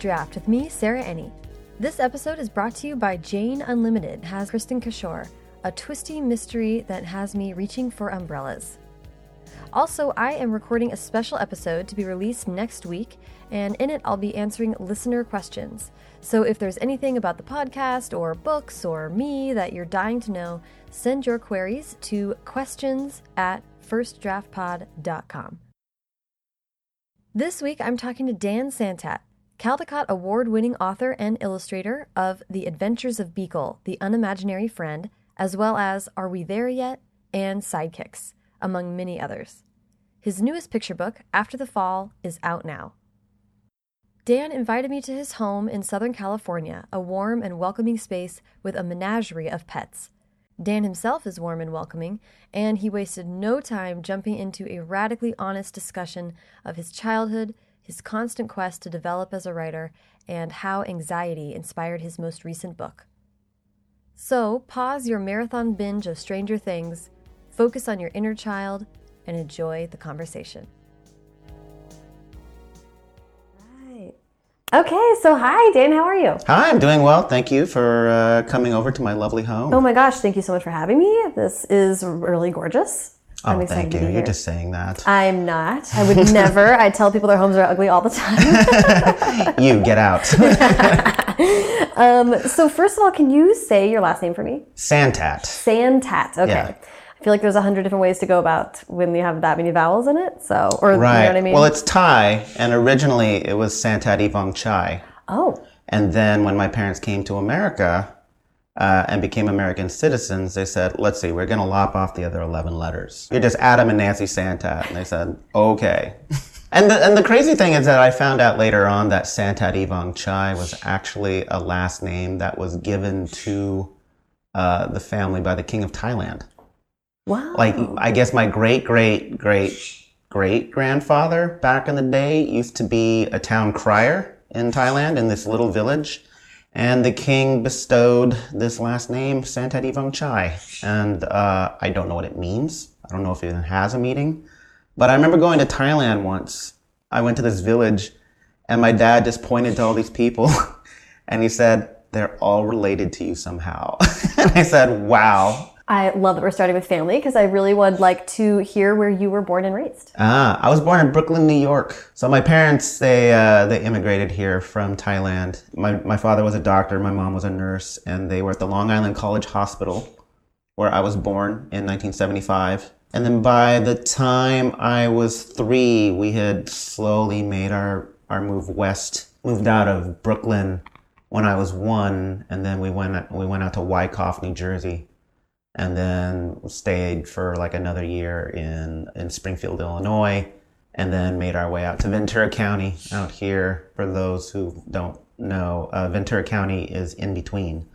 Draft with me, Sarah Enni. This episode is brought to you by Jane Unlimited, has Kristin Cashore, a twisty mystery that has me reaching for umbrellas. Also, I am recording a special episode to be released next week, and in it, I'll be answering listener questions. So if there's anything about the podcast or books or me that you're dying to know, send your queries to questions at firstdraftpod.com. This week, I'm talking to Dan Santat, Caldecott Award winning author and illustrator of The Adventures of Beekle, The Unimaginary Friend, as well as Are We There Yet? and Sidekicks, among many others. His newest picture book, After the Fall, is out now. Dan invited me to his home in Southern California, a warm and welcoming space with a menagerie of pets. Dan himself is warm and welcoming, and he wasted no time jumping into a radically honest discussion of his childhood, his constant quest to develop as a writer, and how anxiety inspired his most recent book. So, pause your marathon binge of Stranger Things, focus on your inner child, and enjoy the conversation. Right. Okay, so hi, Dan. How are you? Hi, I'm doing well. Thank you for uh, coming over to my lovely home. Oh my gosh, thank you so much for having me. This is really gorgeous. Oh, I'm thank you. You're just saying that. I'm not. I would never. I tell people their homes are ugly all the time. you get out. um, so first of all, can you say your last name for me? Santat. Santat. Okay. Yeah. I feel like there's a hundred different ways to go about when you have that many vowels in it. So, or right. you know what I mean? Well, it's Thai, and originally it was Santat Ivong Chai. Oh. And then when my parents came to America uh, and became American citizens, they said, let's see, we're going to lop off the other 11 letters. You're just Adam and Nancy Santat. And they said, okay. and, the, and the crazy thing is that I found out later on that Santat Ivong Chai was actually a last name that was given to uh, the family by the king of Thailand. Wow. Like, I guess my great, great, great, great grandfather back in the day used to be a town crier in Thailand in this little village. And the king bestowed this last name, Santat Ivong Chai. And uh, I don't know what it means. I don't know if it even has a meaning. But I remember going to Thailand once. I went to this village, and my dad just pointed to all these people, and he said, They're all related to you somehow. and I said, Wow, I love that we're starting with family because I really would like to hear where you were born and raised. Ah, I was born in Brooklyn, New York. So my parents they uh, they immigrated here from Thailand. My my father was a doctor, my mom was a nurse, and they were at the Long Island College Hospital, where I was born in 1975. And then by the time I was three, we had slowly made our our move west, moved out of Brooklyn when I was one, and then we went we went out to Wyckoff, New Jersey and then stayed for like another year in in Springfield, Illinois, and then made our way out to Ventura County out here. For those who don't know, uh, Ventura County is in between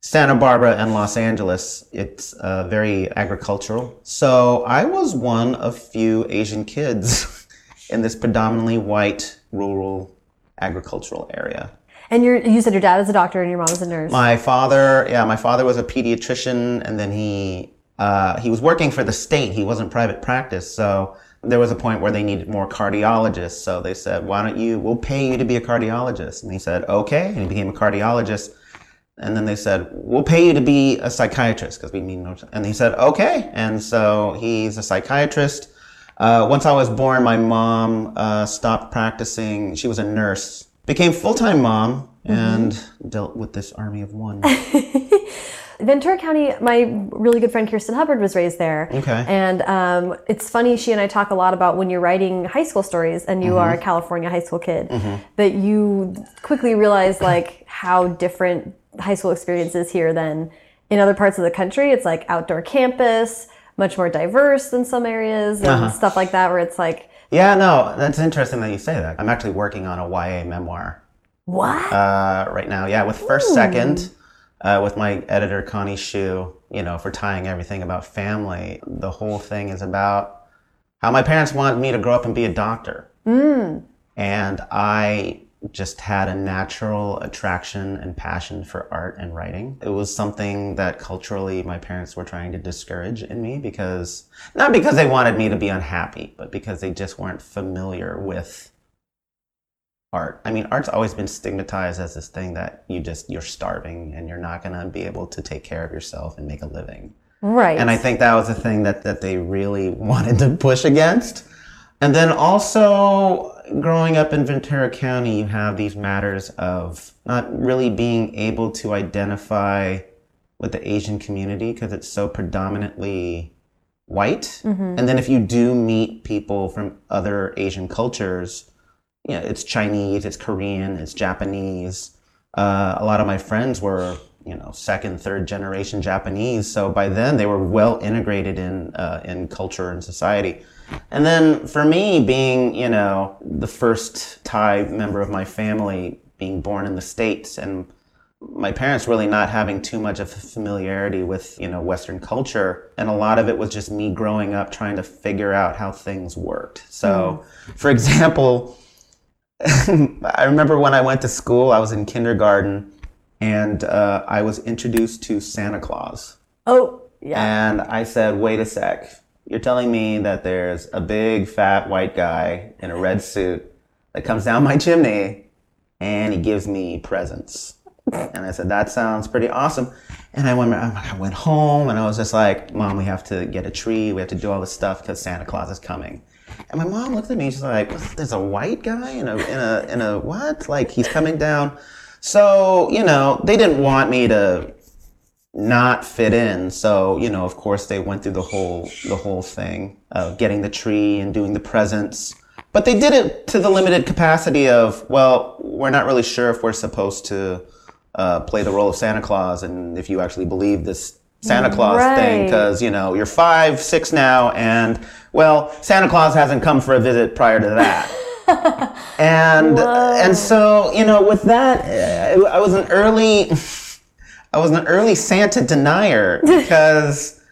Santa Barbara and Los Angeles. It's uh, very agricultural. So I was one of few Asian kids in this predominantly white rural agricultural area. And you you said your dad is a doctor and your mom is a nurse. My father, yeah, my father was a pediatrician, and then he uh, he was working for the state. He wasn't private practice, so there was a point where they needed more cardiologists. So they said, "Why don't you? We'll pay you to be a cardiologist." And he said, "Okay," and he became a cardiologist. And then they said, "We'll pay you to be a psychiatrist because we need no." And he said, "Okay," and so he's a psychiatrist. Uh, once I was born, my mom uh, stopped practicing. She was a nurse became full-time mom and mm-hmm. dealt with this army of one. Ventura County, my really good friend Kirsten Hubbard was raised there. Okay. And um, it's funny, she and I talk a lot about when you're writing high school stories and you mm-hmm. are a California high school kid, mm-hmm. that you quickly realize like how different high school experience is here than in other parts of the country. It's like outdoor campus, much more diverse than some areas and uh-huh. stuff like that, where it's like, yeah, no, that's interesting that you say that. I'm actually working on a YA memoir. What? Uh, right now, yeah, with First Ooh. Second, uh, with my editor Connie Hsu. You know, for tying everything about family. The whole thing is about how my parents wanted me to grow up and be a doctor. Mm. And I just had a natural attraction and passion for art and writing. It was something that culturally my parents were trying to discourage in me because, not because they wanted me to be unhappy, but because they just weren't familiar with art. I mean, art's always been stigmatized as this thing that you just you're starving and you're not going to be able to take care of yourself and make a living. Right. And I think that was the thing that that they really wanted to push against. And then also growing up in Ventura County, you have these matters of not really being able to identify with the Asian community because it's so predominantly white. And then if you do meet people from other Asian cultures, you know, it's Chinese, it's Korean, it's Japanese. Uh, a lot of my friends were, you know, second, third generation Japanese. So by then they were well integrated in uh, in culture and society. And then for me, being, you know, the first Thai member of my family, being born in the States and my parents really not having too much of a familiarity with, you know, Western culture. And a lot of it was just me growing up trying to figure out how things worked. So, for example, I remember when I went to school, I was in kindergarten and uh, I was introduced to Santa Claus. oh, yeah. And I said, wait a sec. You're telling me that there's a big fat white guy in a red suit that comes down my chimney and he gives me presents. And I said, that sounds pretty awesome. And I went, I went home and I was just like, Mom, we have to get a tree. We have to do all this stuff because Santa Claus is coming. And my mom looked at me. And she's like, "There's a white guy in a in a in a what? Like he's coming down." So you know, they didn't want me to not fit in. So you know, of course, they went through the whole the whole thing of getting the tree and doing the presents. But they did it to the limited capacity of, well, we're not really sure if we're supposed to uh, play the role of Santa Claus and if you actually believe this Santa Claus thing because you know you're five, six now, and well, Santa Claus hasn't come for a visit prior to that. and and so you know, with that, uh, I was an early, I was an early Santa denier because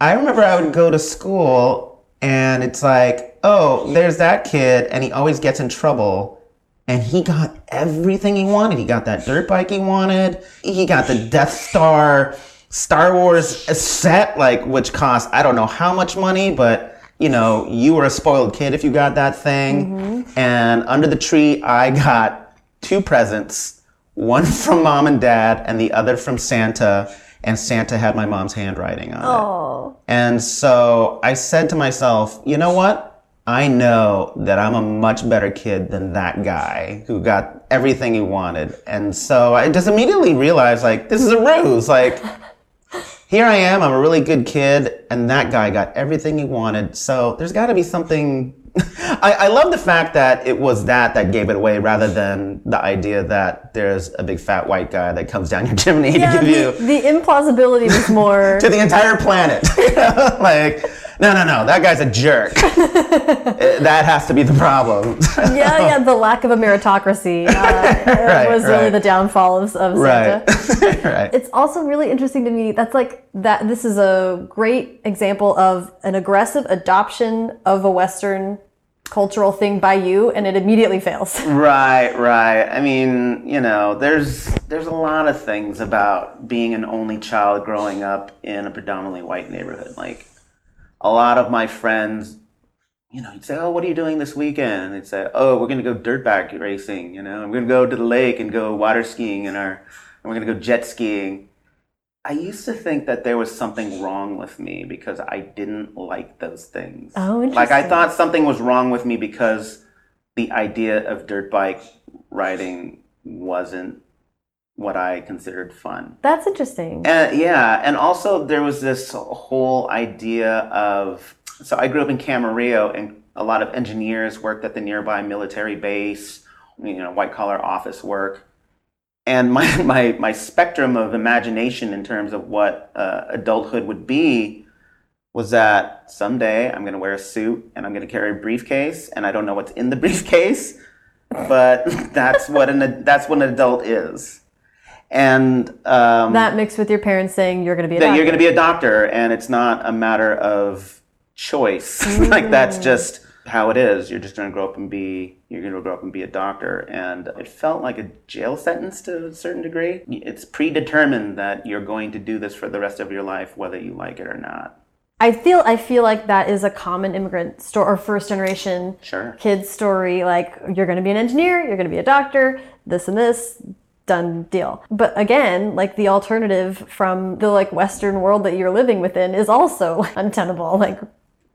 I remember I would go to school and it's like, oh, there's that kid, and he always gets in trouble. And he got everything he wanted. He got that dirt bike he wanted. He got the Death Star Star Wars set, like which cost I don't know how much money, but you know, you were a spoiled kid if you got that thing. Mm-hmm. And under the tree, I got two presents, one from mom and dad, and the other from Santa. And Santa had my mom's handwriting on it. oh. And so I said to myself, you know what? I know that I'm a much better kid than that guy who got everything he wanted. And so I just immediately realized, like, this is a ruse. Like, here I am, I'm a really good kid, and that guy got everything he wanted. So there's got to be something. I, I love the fact that it was that that gave it away rather than the idea that there's a big fat white guy that comes down your chimney Yeah, to give you the, the implausibility was more. to the entire planet. like, no, no, no, that guy's a jerk. Uh, that has to be the problem. yeah, yeah, the lack of a meritocracy uh, Right, was really the downfall of, of Santa. right. right. It's also really interesting to me. That's like that. This is a great example of an aggressive adoption of a Western cultural thing by you, and it immediately fails. Right, right. I mean, you know, there's there's a lot of things about being an only child growing up in a predominantly white neighborhood. Like a lot of my friends, you know, you'd say, "Oh, what are you doing this weekend?" And they'd say, "Oh, we're going to go dirt bike racing. You know, I'm going to go to the lake and go water skiing, and our and we're going to go jet skiing." I used to think that there was something wrong with me because I didn't like those things. Oh, interesting. Like I thought something was wrong with me because the idea of dirt bike riding wasn't what I considered fun. That's interesting. And yeah, and also there was this whole idea of so I grew up in Camarillo and a lot of engineers worked at the nearby military base, you know, white collar office work. And my, my, my spectrum of imagination in terms of what uh, adulthood would be was that someday I'm going to wear a suit and I'm going to carry a briefcase and I don't know what's in the briefcase, but that's what an that's what an adult is. And um, that mixed with your parents saying you're going to be a that doctor. you're going to be a doctor and it's not a matter of choice like that's just how it is you're just going to grow up and be you're going to grow up and be a doctor and it felt like a jail sentence to a certain degree it's predetermined that you're going to do this for the rest of your life whether you like it or not I feel I feel like that is a common immigrant story or first generation Sure. kids story. Like you're going to be an engineer, you're going to be a doctor, this and this, done deal. But again, like the alternative from the like Western world that you're living within is also untenable. Like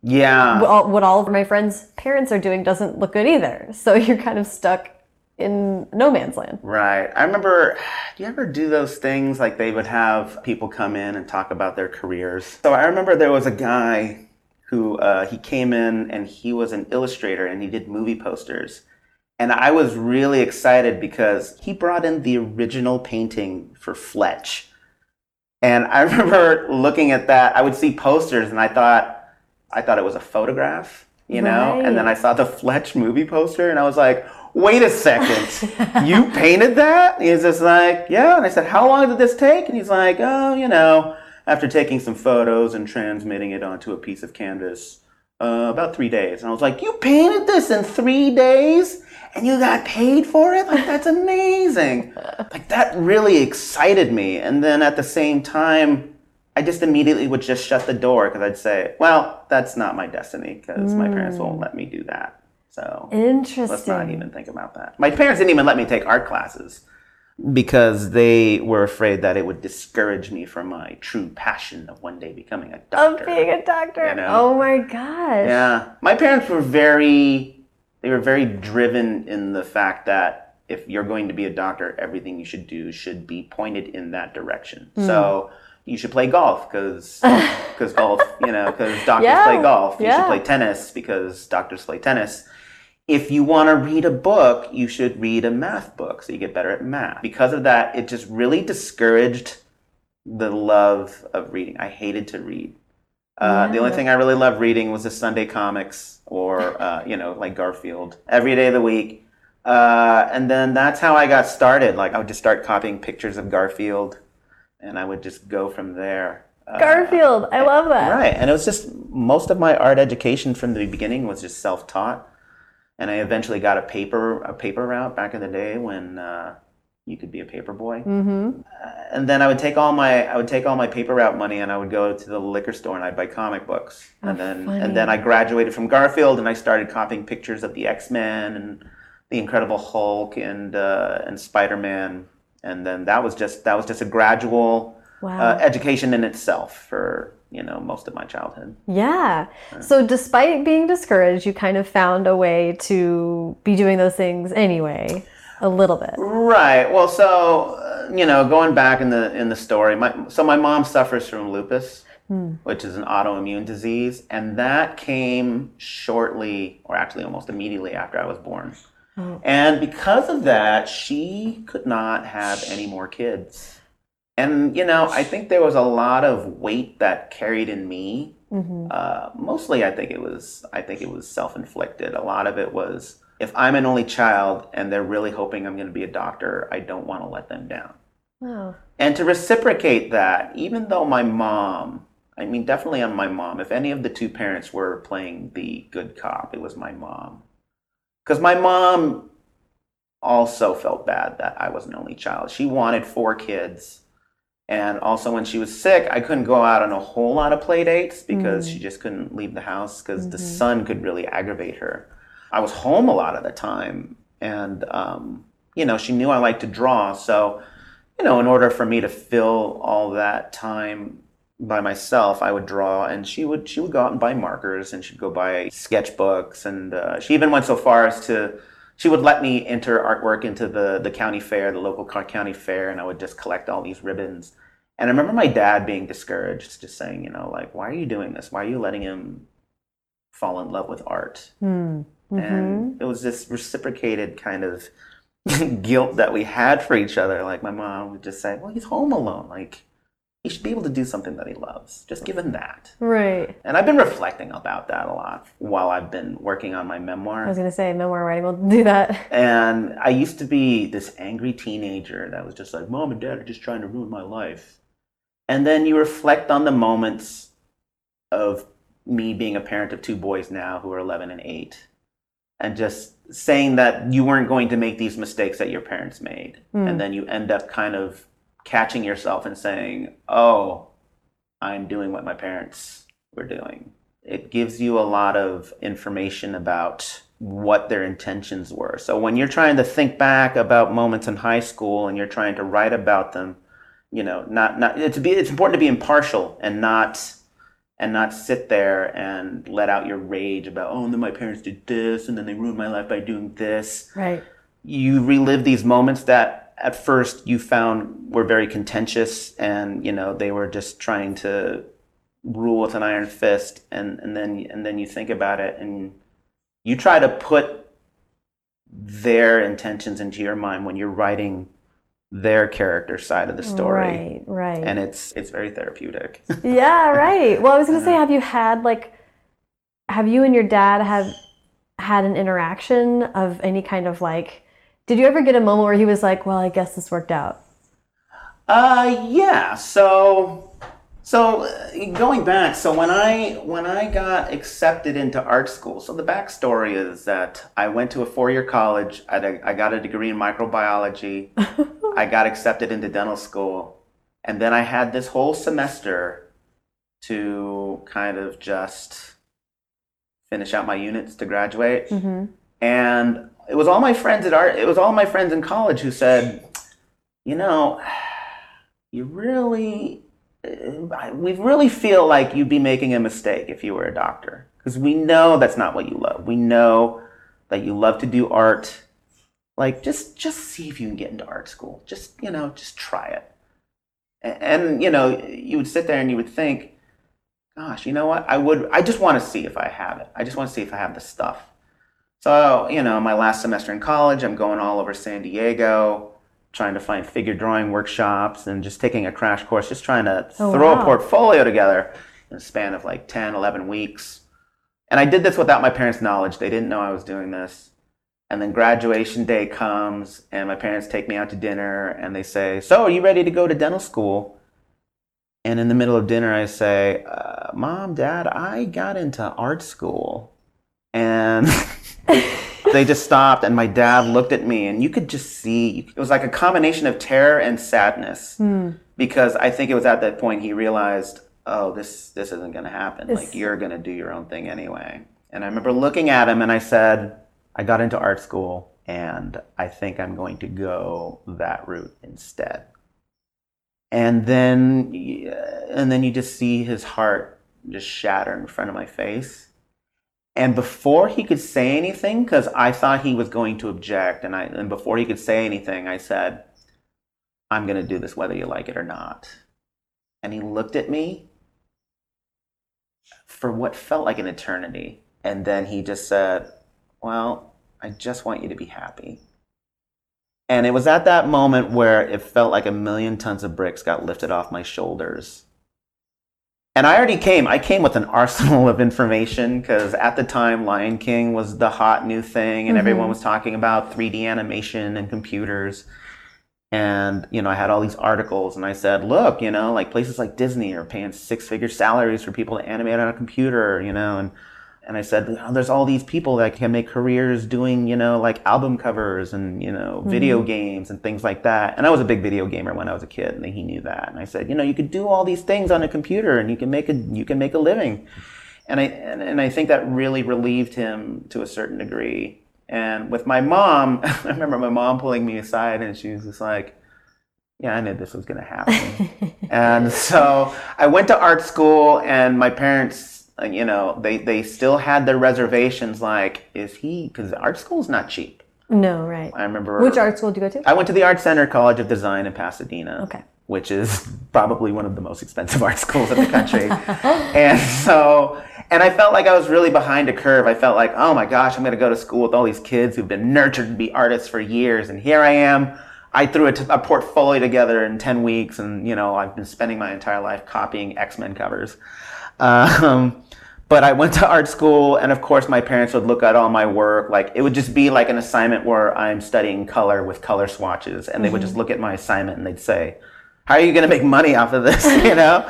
Yeah. all, what all of my friends' parents are doing doesn't look good either. So you're kind of stuck in no man's land. Right. I remember, do you ever do those things like they would have people come in and talk about their careers? So I remember there was a guy who uh, he came in and he was an illustrator and he did movie posters. And I was really excited because he brought in the original painting for Fletch. And I remember looking at that, I would see posters and I thought, I thought it was a photograph, you know? And then I saw the Fletch movie poster and I was like, wait a second, you painted that? He's just like, yeah. And I said, how long did this take? And he's like, oh, you know, after taking some photos and transmitting it onto a piece of canvas, uh, about three days. And I was like, you painted this in three days? And you got paid for it? Like, that's amazing. like, that really excited me. And then at the same time, I just immediately would just shut the door because I'd say, well, that's not my destiny because my parents won't let me do that. So Interesting. let's not even think about that. My parents didn't even let me take art classes because they were afraid that it would discourage me from my true passion of one day becoming a doctor. of being a doctor. You know? Oh my gosh. Yeah, my parents were very they were very driven in the fact that if you're going to be a doctor, everything you should do should be pointed in that direction. Hmm. So you should play golf because because golf, you know, because doctors Yeah, play golf. You yeah. should play tennis because doctors play tennis. If you want to read a book, you should read a math book so you get better at math. Because of that, it just really discouraged the love of reading. I hated to read. Uh, The only thing I really loved reading was the Sunday comics or, uh, you know, like Garfield every day of the week. Uh, and then that's how I got started. Like, I would just start copying pictures of Garfield and I would just go from there. Uh, Garfield. I love that. Right. And it was just most of my art education from the beginning was just self taught. And I eventually got a paper a paper route back in the day when uh, you could be a paper boy Mm-hmm. and then I would take all my I would take all my paper route money and I would go to the liquor store and I'd buy comic books. Oh, and then funny. and then I graduated from Garfield and I started copying pictures of the X Men and the Incredible Hulk and uh, and Spider Man. And then that was just that was just a gradual Wow. uh, education in itself for you know most of my childhood. Yeah. So despite being discouraged, you kind of found a way to be doing those things anyway, a little bit. Right. Well, so uh, you know, going back in the in the story, my so my mom suffers from lupus, which is an autoimmune disease, and that came shortly, or actually almost immediately after I was born. And because of that, she could not have any more kids. And you know, I think there was a lot of weight that carried in me. Mm-hmm. Uh, mostly, I think it was I think it was self inflicted. A lot of it was if I'm an only child and they're really hoping I'm going to be a doctor, I don't want to let them down. Wow. And to reciprocate that, even though my mom, I mean, definitely on my mom, if any of the two parents were playing the good cop, it was my mom. Because my mom also felt bad that I was an only child. She wanted four kids. And also, when she was sick, I couldn't go out on a whole lot of play dates because she just couldn't leave the house because the sun could really aggravate her. I was home a lot of the time. And, um, you know, she knew I liked to draw. So, you know, in order for me to fill all that time by myself, I would draw, and she would she would go out and buy markers, and she'd go buy sketchbooks, and uh, she even went so far as to she would let me enter artwork into the the county fair, the local county fair, and I would just collect all these ribbons. And I remember my dad being discouraged, just saying, you know, like, why are you doing this? Why are you letting him fall in love with art? Mm. and it was this reciprocated kind of guilt that we had for each other. Like my mom would just say, "Well, he's home alone. Like he should be able to do something that he loves. Just give him that." Right. And I've been reflecting about that a lot while I've been working on my memoir. I was going to say memoir writing will do that. And I used to be this angry teenager that was just like, "Mom and Dad are just trying to ruin my life." And then you reflect on the moments of me being a parent of two boys now who are 11 and 8 and just saying that you weren't going to make these mistakes that your parents made hmm. and then you end up kind of catching yourself and saying oh i'm doing what my parents were doing. It gives you a lot of information about what their intentions were. So when you're trying to think back about moments in high school and you're trying to write about them, you know, not not it's be it's important to be impartial and not and not sit there and let out your rage about oh and then my parents did this and then they ruined my life by doing this. Right. You relive these moments that at first you found were very contentious and you know they were just trying to rule with an iron fist and, and then and then you think about it and you try to put their intentions into your mind when you're writing their character side of the story Right, right. and it's it's very therapeutic yeah, right. Well, I was gonna say, have you had like, have you and your dad have had an interaction of any kind of like? Did you ever get a moment where he was like, "Well, I guess this worked out"? Uh, yeah. So, so uh, going back, so when I when I got accepted into art school, so the backstory is that I went to a four year college. I, I got a degree in microbiology. I got accepted into dental school, and then I had this whole semester to kind of just finish out my units to graduate. Mm-hmm. And it was all my friends at art. It was all my friends in college who said, you know, you really, uh, we really feel like you'd be making a mistake if you were a doctor because we know that's not what you love. We know that you love to do art. Like just just see if you can get into art school. Just you know, just try it. And you know, you would sit there and you would think, gosh, you know what? I would. I just want to see if I have it. I just want to see if I have the stuff. So, you know, my last semester in college, I'm going all over San Diego, trying to find figure drawing workshops and just taking a crash course, just trying to Oh, throw wow. a portfolio together in a span of like 10, 11 weeks. And I did this without my parents' knowledge. They didn't know I was doing this. And then graduation day comes, and my parents take me out to dinner, and they say, So, are you ready to go to dental school? And in the middle of dinner, I say, uh, Mom, Dad, I got into art school. And they just stopped, and my dad looked at me, and you could just see it was like a combination of terror and sadness. Hmm. Because I think it was at that point he realized, oh, this, this isn't going to happen. This- Like, you're going to do your own thing anyway. And I remember looking at him, and I said, I got into art school, and I think I'm going to go that route instead and then and then you just see his heart just shatter in front of my face and before he could say anything because i thought he was going to object and i and before he could say anything i said i'm going to do this whether you like it or not and he looked at me for what felt like an eternity and then he just said well i just want you to be happy and it was at that moment where it felt like a million tons of bricks got lifted off my shoulders. And I already came, I came with an arsenal of information because at the time Lion King was the hot new thing and everyone mm-hmm. was talking about 3D animation and computers. And, you know, I had all these articles and I said, look, you know, like places like Disney are paying six figure salaries for people to animate on a computer, you know, and and I said, oh, there's all these people that can make careers doing, you know, like album covers and, you know, mm-hmm. video games and things like that. And I was a big video gamer when I was a kid and he knew that. And I said, you know, you could do all these things on a computer and you can make a, you can make a living. And I, and, and I think that really relieved him to a certain degree. And with my mom, I remember my mom pulling me aside and she was just like, yeah, I knew this was going to happen. and so I went to art school and my parents, Uh, you know, they, they still had their reservations like, is he, because art school is not cheap. No, right. I remember. Which art school did you go to? I went to the Art Center College of Design in Pasadena. Okay. Which is probably one of the most expensive art schools in the country. and so, and I felt like I was really behind a curve. I felt like, oh my gosh, I'm going to go to school with all these kids who've been nurtured to be artists for years. And here I am. I threw a, t- a portfolio together in 10 weeks, and, you know, I've been spending my entire life copying X Men covers. Um, but I went to art school, and of course, my parents would look at all my work. Like, it would just be like an assignment where I'm studying color with color swatches, and they would just look at my assignment and they'd say, How are you going to make money off of this? you know?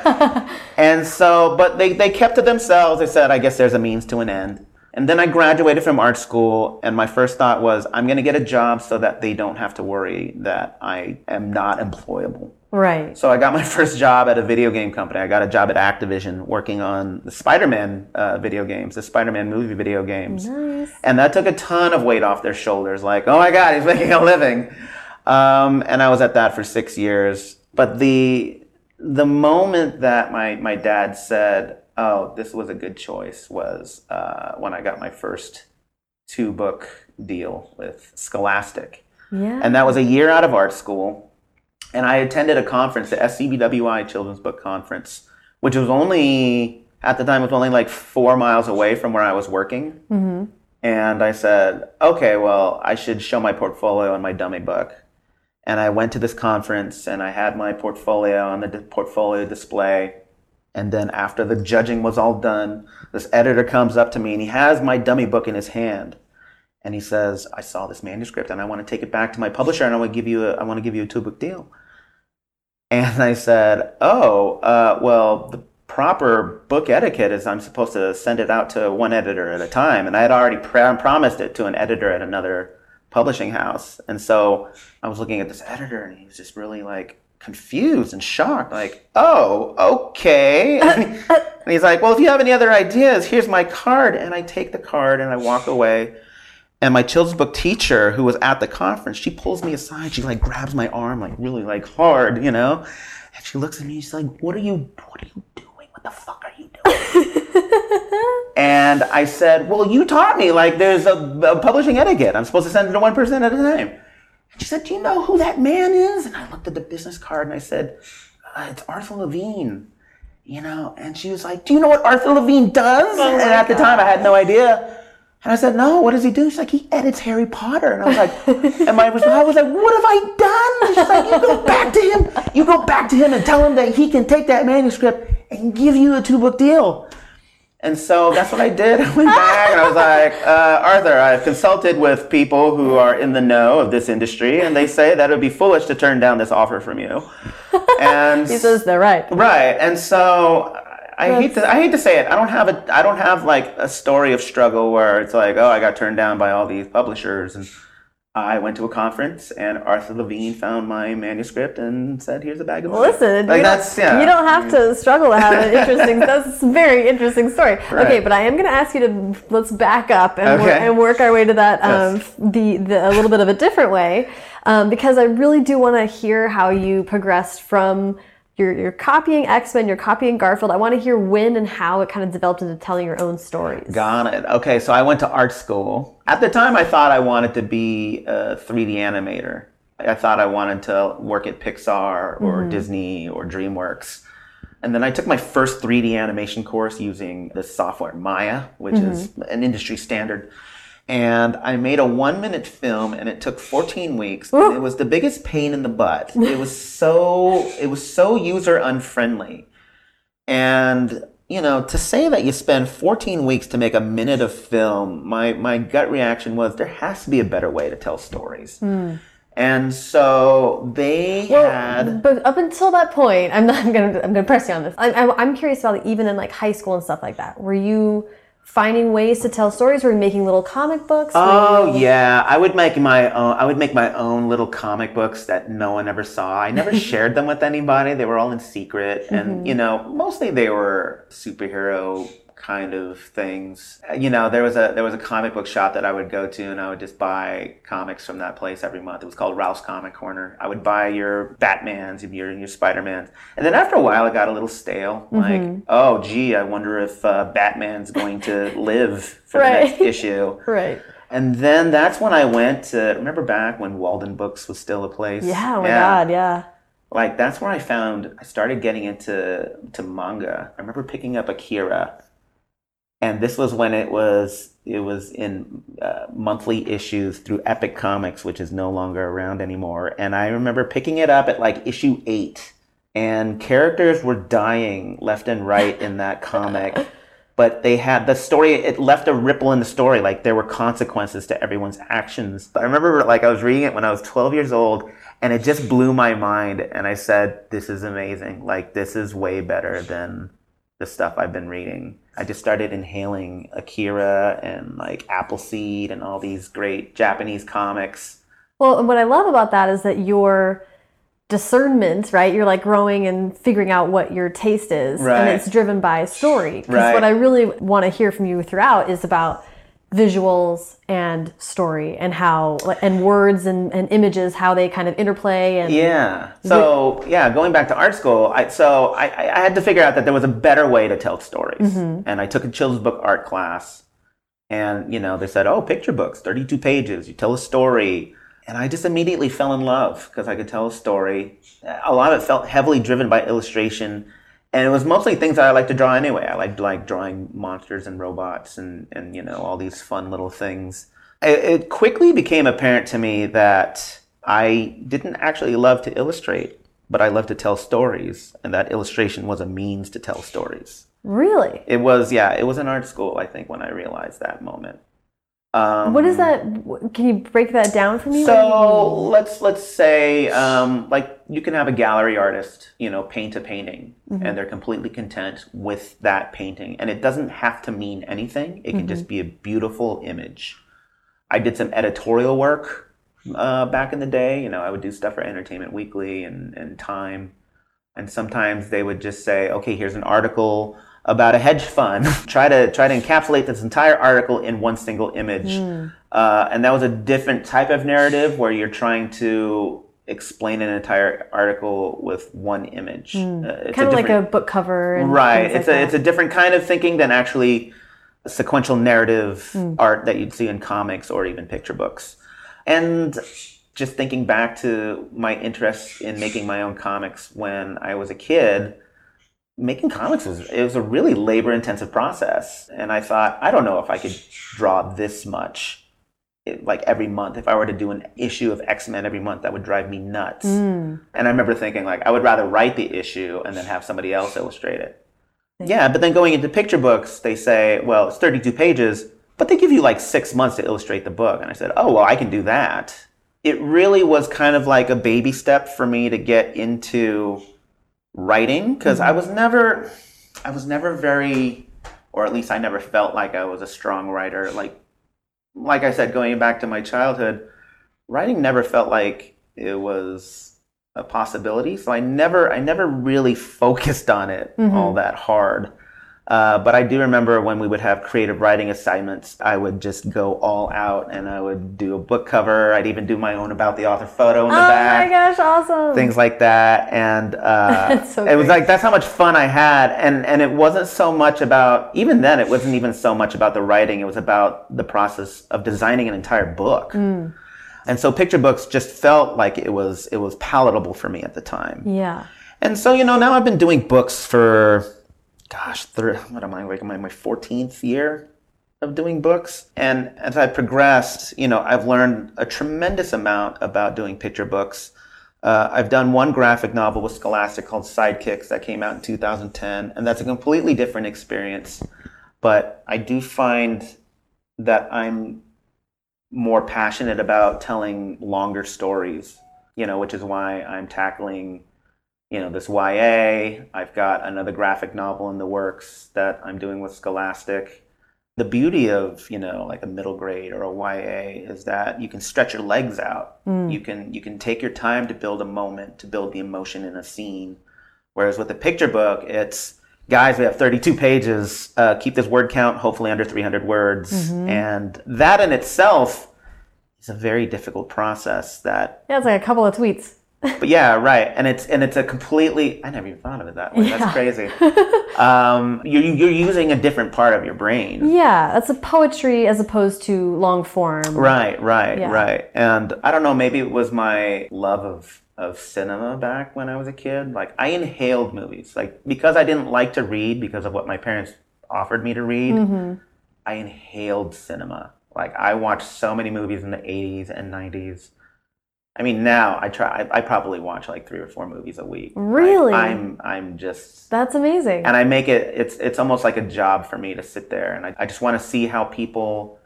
and so, but they, they kept to themselves. They said, I guess there's a means to an end. And then I graduated from art school, and my first thought was, I'm going to get a job so that they don't have to worry that I am not employable. Right. So I got my first job at a video game company. I got a job at Activision working on the Spider-Man uh, video games, the Spider-Man movie video games. Nice. And that took a ton of weight off their shoulders. Like, oh my God, he's making a living. Um, and I was at that for six years. But the the moment that my my dad said, "Oh, this was a good choice," was uh, when I got my first two book deal with Scholastic, Yeah. and that was a year out of art school. And I attended a conference, the SCBWI Children's Book Conference, which was only at the time it was only like four miles away from where I was working. hmm And I said, okay, well, I should show my portfolio and my dummy book. And I went to this conference and I had my portfolio on the d- portfolio display. And then after the judging was all done, this editor comes up to me and he has my dummy book in his hand. And he says, I saw this manuscript and I want to take it back to my publisher and I want to give you a, I want to give you a two book deal. And I said, oh, uh, well, the proper book etiquette is I'm supposed to send it out to one editor at a time. And I had already pr- promised it to an editor at another publishing house. And so I was looking at this editor and he was just really like confused and shocked, like, oh, okay. And he's like, well, if you have any other ideas, here's my card. And I take the card and I walk away. And my children's book teacher, who was at the conference, she pulls me aside. She like grabs my arm, like really like hard, you know. And she looks at me. She's like, "What are you? What are you doing? What the fuck are you doing?" and I said, "Well, you taught me. Like, there's a, a publishing etiquette. I'm supposed to send it to one person at a time." And she said, "Do you know who that man is?" And I looked at the business card and I said, uh, "It's Arthur Levine." You know, and she was like, "Do you know what Arthur Levine does?" and at the time, I had no idea. And I said, "No, what does he do?" She's like, "He edits Harry Potter." And I was like, "And my I was like, what have I done?" She's like, "You go back to him. You go back to him and tell him that he can take that manuscript and give you a two book deal." And so that's what I did. I went back and I was like, uh, "Arthur, I've consulted with people who are in the know of this industry, and they say that it would be foolish to turn down this offer from you." And He says they're right. Right, and so I hate to I hate to say it. I don't have a I don't have like a story of struggle where it's like, oh, I got turned down by all these publishers, and I went to a conference and Arthur Levine found my manuscript and said, "Here's a bag of money." Listen, like you, that's don't, yeah. you don't have to struggle to have an interesting. that's a very interesting story. Okay, but I am going to ask you to let's back up and, Okay. and work our way to that um, Yes. the, the a little bit of a different way, um, because I really do want to hear how you progressed from. You're, you're copying X Men, you're copying Garfield. I want to hear when and how it kind of developed into telling your own stories. Got it. Okay, so I went to art school. At the time, I thought I wanted to be a 3D animator. I thought I wanted to work at Pixar or mm-hmm. Disney or DreamWorks. And then I took my first 3D animation course using the software, Maya, which is mm-hmm. an industry standard. And I made a one minute film and it took 14 weeks. And it was the biggest pain in the butt. It was so it was so user unfriendly. And you know, to say that you spend 14 weeks to make a minute of film, my my gut reaction was there has to be a better way to tell stories. Hmm. And so they had But up until that point, I'm not. I'm gonna. I'm gonna press you on this. I'm, I'm, I'm curious about it, even in like high school and stuff like that. Were you finding ways to tell stories? Were you making little comic books? Were Oh you- yeah, I would make my own. I would make my own little comic books that no one ever saw. I never shared them with anybody. They were all in secret, and mm-hmm. you know, mostly they were superhero kind of things. You know, there was a there was a comic book shop that I would go to, and I would just buy comics from that place every month. It was called Ralph's Comic Corner. I would buy your Batman's, your your Spider Man's, and then after a while, it got a little stale. Like, oh gee, I wonder if uh, Batman's going to live for the next issue. Right. And then that's when I went to remember back when Walden Books was still a place. Yeah. Oh my God. Yeah. Like that's where I found I started getting into to manga. I remember picking up Akira, and this was when it was it was in uh, monthly issues through Epic Comics, which is no longer around anymore. And I remember picking it up at like issue eight, and characters were dying left and right in that comic. But they had the story, it left a ripple in the story. Like there were consequences to everyone's actions. I remember like I was reading it when I was 12 years old and it just blew my mind. And I said, this is amazing. Like this is way better than the stuff I've been reading. I just started inhaling Akira and like Appleseed and all these great Japanese comics. Well, and what I love about that is that you're discernment, right? You're like growing and figuring out what your taste is, Right. and it's driven by story. Because Right. what I really want to hear from you throughout is about visuals and story and how and words and, and images how they kind of interplay and Yeah. So yeah, going back to art school, I so I, I I had to figure out that there was a better way to tell stories, mm-hmm. and I took a children's book art class, and you know they said, oh, picture books, thirty-two pages, you tell a story, and I just immediately fell in love because I could tell a story. A lot of it felt heavily driven by illustration. And it was mostly things that I like to draw anyway. I liked like drawing monsters and robots and, and you know all these fun little things. It, it quickly became apparent to me that I didn't actually love to illustrate, but I love to tell stories, and that illustration was a means to tell stories. really It was yeah, it was in art school I think when I realized that moment. Um, what is that can you break that down for me so let's let's say um, like you can have a gallery artist, you know, paint a painting, and they're completely content with that painting, and it doesn't have to mean anything. It can just be a beautiful image. I did some editorial work uh, back in the day. You know, I would do stuff for Entertainment Weekly and and Time, and sometimes they would just say, "Okay, here's an article." About a hedge fund, try to try to encapsulate this entire article in one single image, uh, and that was a different type of narrative where you're trying to explain an entire article with one image. Uh, kind of like a book cover right. It's like a that. it's a different kind of thinking than actually sequential narrative Hmm. art that you'd see in comics or even picture books. And just thinking back to my interest in making my own comics when I was a kid, making comics was it was a really labor intensive process. And i thought i don't know if i could draw this much it- like every month. If i were to do an issue of x-men every month that would drive me nuts. Mm. and i remember thinking like i would rather write the issue and then have somebody else illustrate it. Yeah but then going into picture books they say well it's 32 pages but they give you like six months to illustrate the book. And i said oh well i can do that. It really was kind of like a baby step for me to get into writing because I mm-hmm. was never I was never very or at least I never felt like I was a strong writer. Like like I said going back to my childhood writing never felt like it was a possibility. So I never I never really focused on it mm-hmm. all that hard uh, but I do remember when we would have creative writing assignments, I would just go all out and I would do a book cover. I'd even do my own about the author photo in the oh back Oh my gosh awesome. things like that. And uh, so it was like that's how much fun i had. And and it wasn't so much about even then it wasn't even so much about the writing. It was about the process of designing an entire book. Mm. and so picture books just felt like it was it was palatable for me at the time. Yeah. And so you know now i've been doing books for gosh what am i like am i my 14th year of doing books? And as i progressed you know i've learned a tremendous amount about doing picture books. Uh, i've done one graphic novel with scholastic called sidekicks that came out in 2010 and that's a completely different experience. But i do find that i'm more passionate about telling longer stories you know which is why i'm tackling you know this YA. I've got another graphic novel in the works that I'm doing with Scholastic. The beauty of you know like a middle grade or a YA is that you can stretch your legs out. You can you can take your time to build a moment, to build the emotion in a scene. Whereas with a picture book, it's guys, we have 32 pages. Uh, keep this word count, hopefully under 300 words, and that in itself is a very difficult process. That yeah it's like a couple of tweets but yeah, right. And it's and it's a completely I never even thought of it that way. Yeah. That's crazy. um, you're you're using a different part of your brain. yeah that's a poetry as opposed to long form Right, right, Yeah. right. And I don't know, maybe it was my love of of cinema back when I was a kid. Like I inhaled movies. Like because I didn't like to read because of what my parents offered me to read, Mm-hmm. I inhaled cinema. Like I watched so many movies in the 80s and 90s. I mean, now I try. I, I probably watch like three or four movies a week. Really? I'm I'm just that's amazing and I make it. It's it's almost like a job for me to sit there and I, I just want to see how people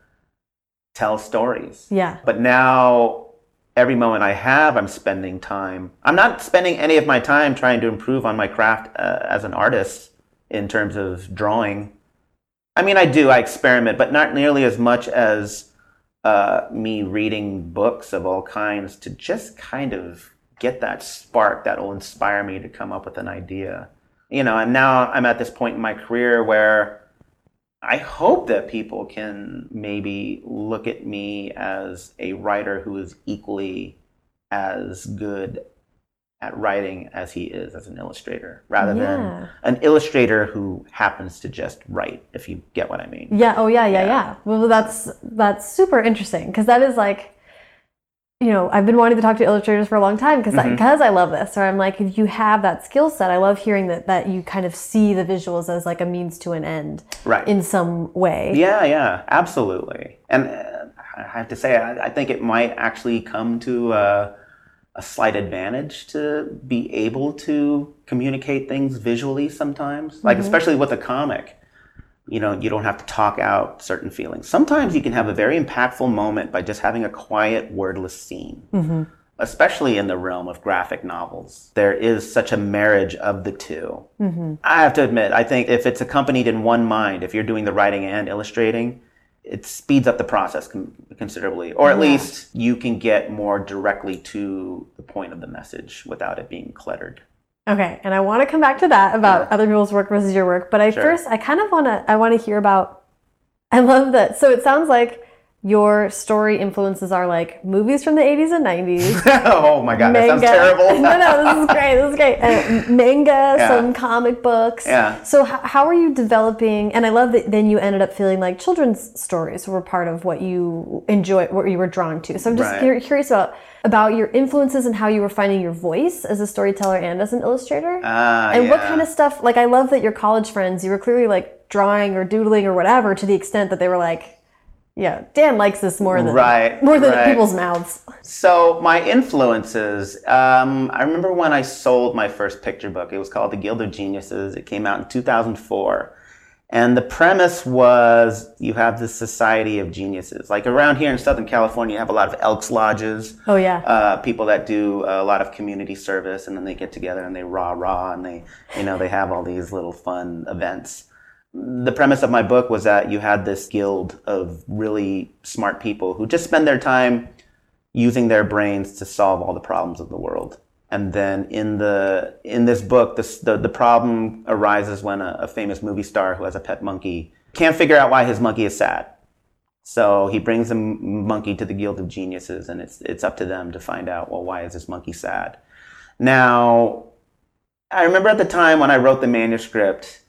tell stories. yeah But now every moment I have, I'm spending time. I'm not spending any of my time trying to improve on my craft uh, as an artist in terms of drawing. I mean, I do. I experiment, but not nearly as much as uh, me reading books of all kinds to just kind of get that spark that will inspire me to come up with an idea. You know, and now I'm at this point in my career where I hope that people can maybe look at me as a writer who is equally as good at writing as he is as an illustrator, rather Yeah. than an illustrator who happens to just write, if you get what I mean. Yeah. Oh, yeah, yeah, Yeah. yeah. Well, that's that's super interesting because that is like, you know, I've been wanting to talk to illustrators for a long time because because I love this. Or I'm like, if you have that skill set, I love hearing that that you kind of see the visuals as like a means to an end Right. in some way. Yeah, yeah, absolutely. And uh, I have to say, I, I think it might actually come to uh, a slight advantage to be able to communicate things visually sometimes. Like, mm-hmm. especially with a comic, you know, you don't have to talk out certain feelings. Sometimes you can have a very impactful moment by just having a quiet, wordless scene. Mm-hmm. Especially in the realm of graphic novels, there is such a marriage of the 2 mm-hmm. I have to admit, I think if it's accompanied in one mind, if you're doing the writing and illustrating, it speeds up the process con- considerably, or at Yeah. least you can get more directly to the point of the message without it being cluttered. Okay, and I want to come back to that about Yeah. other people's work versus your work, but I Sure. first I kind of want to I want to hear about I love that. So it sounds like your story influences are like movies from the 80s and 90s. oh my god, that sounds terrible. no, no, this is great. This is great. Uh, manga, Yeah. some comic books. Yeah. So h- how are you developing? And I love that then you ended up feeling like children's stories were part of what you enjoy, what you were drawn to. So I'm just Right. cur- curious about about your influences and how you were finding your voice as a storyteller and as an illustrator. Ah, and what kind of stuff? Like I love that your college friends, you were clearly like drawing or doodling or whatever to the extent that they were like. Yeah, Dan likes this more than Right, more than right. people's mouths. So my influences. Um, I remember when I sold my first picture book. It was called The Guild of Geniuses. It came out in 2004, and the premise was you have this society of geniuses. Like around here in Southern California, you have a lot of Elks lodges. Oh yeah. Uh, people that do a lot of community service, and then they get together and they rah rah, and they, you know, they have all these little fun events the premise of my book was that you had this guild of really smart people who just spend their time using their brains to solve all the problems of the world. And then in the in this book, this, the the problem arises when a, a famous movie star who has a pet monkey can't figure out why his monkey is sad. So he brings the monkey to the Guild of Geniuses, and it's it's up to them to find out. Well, why is this monkey sad? Now, I remember at the time when I wrote the manuscript,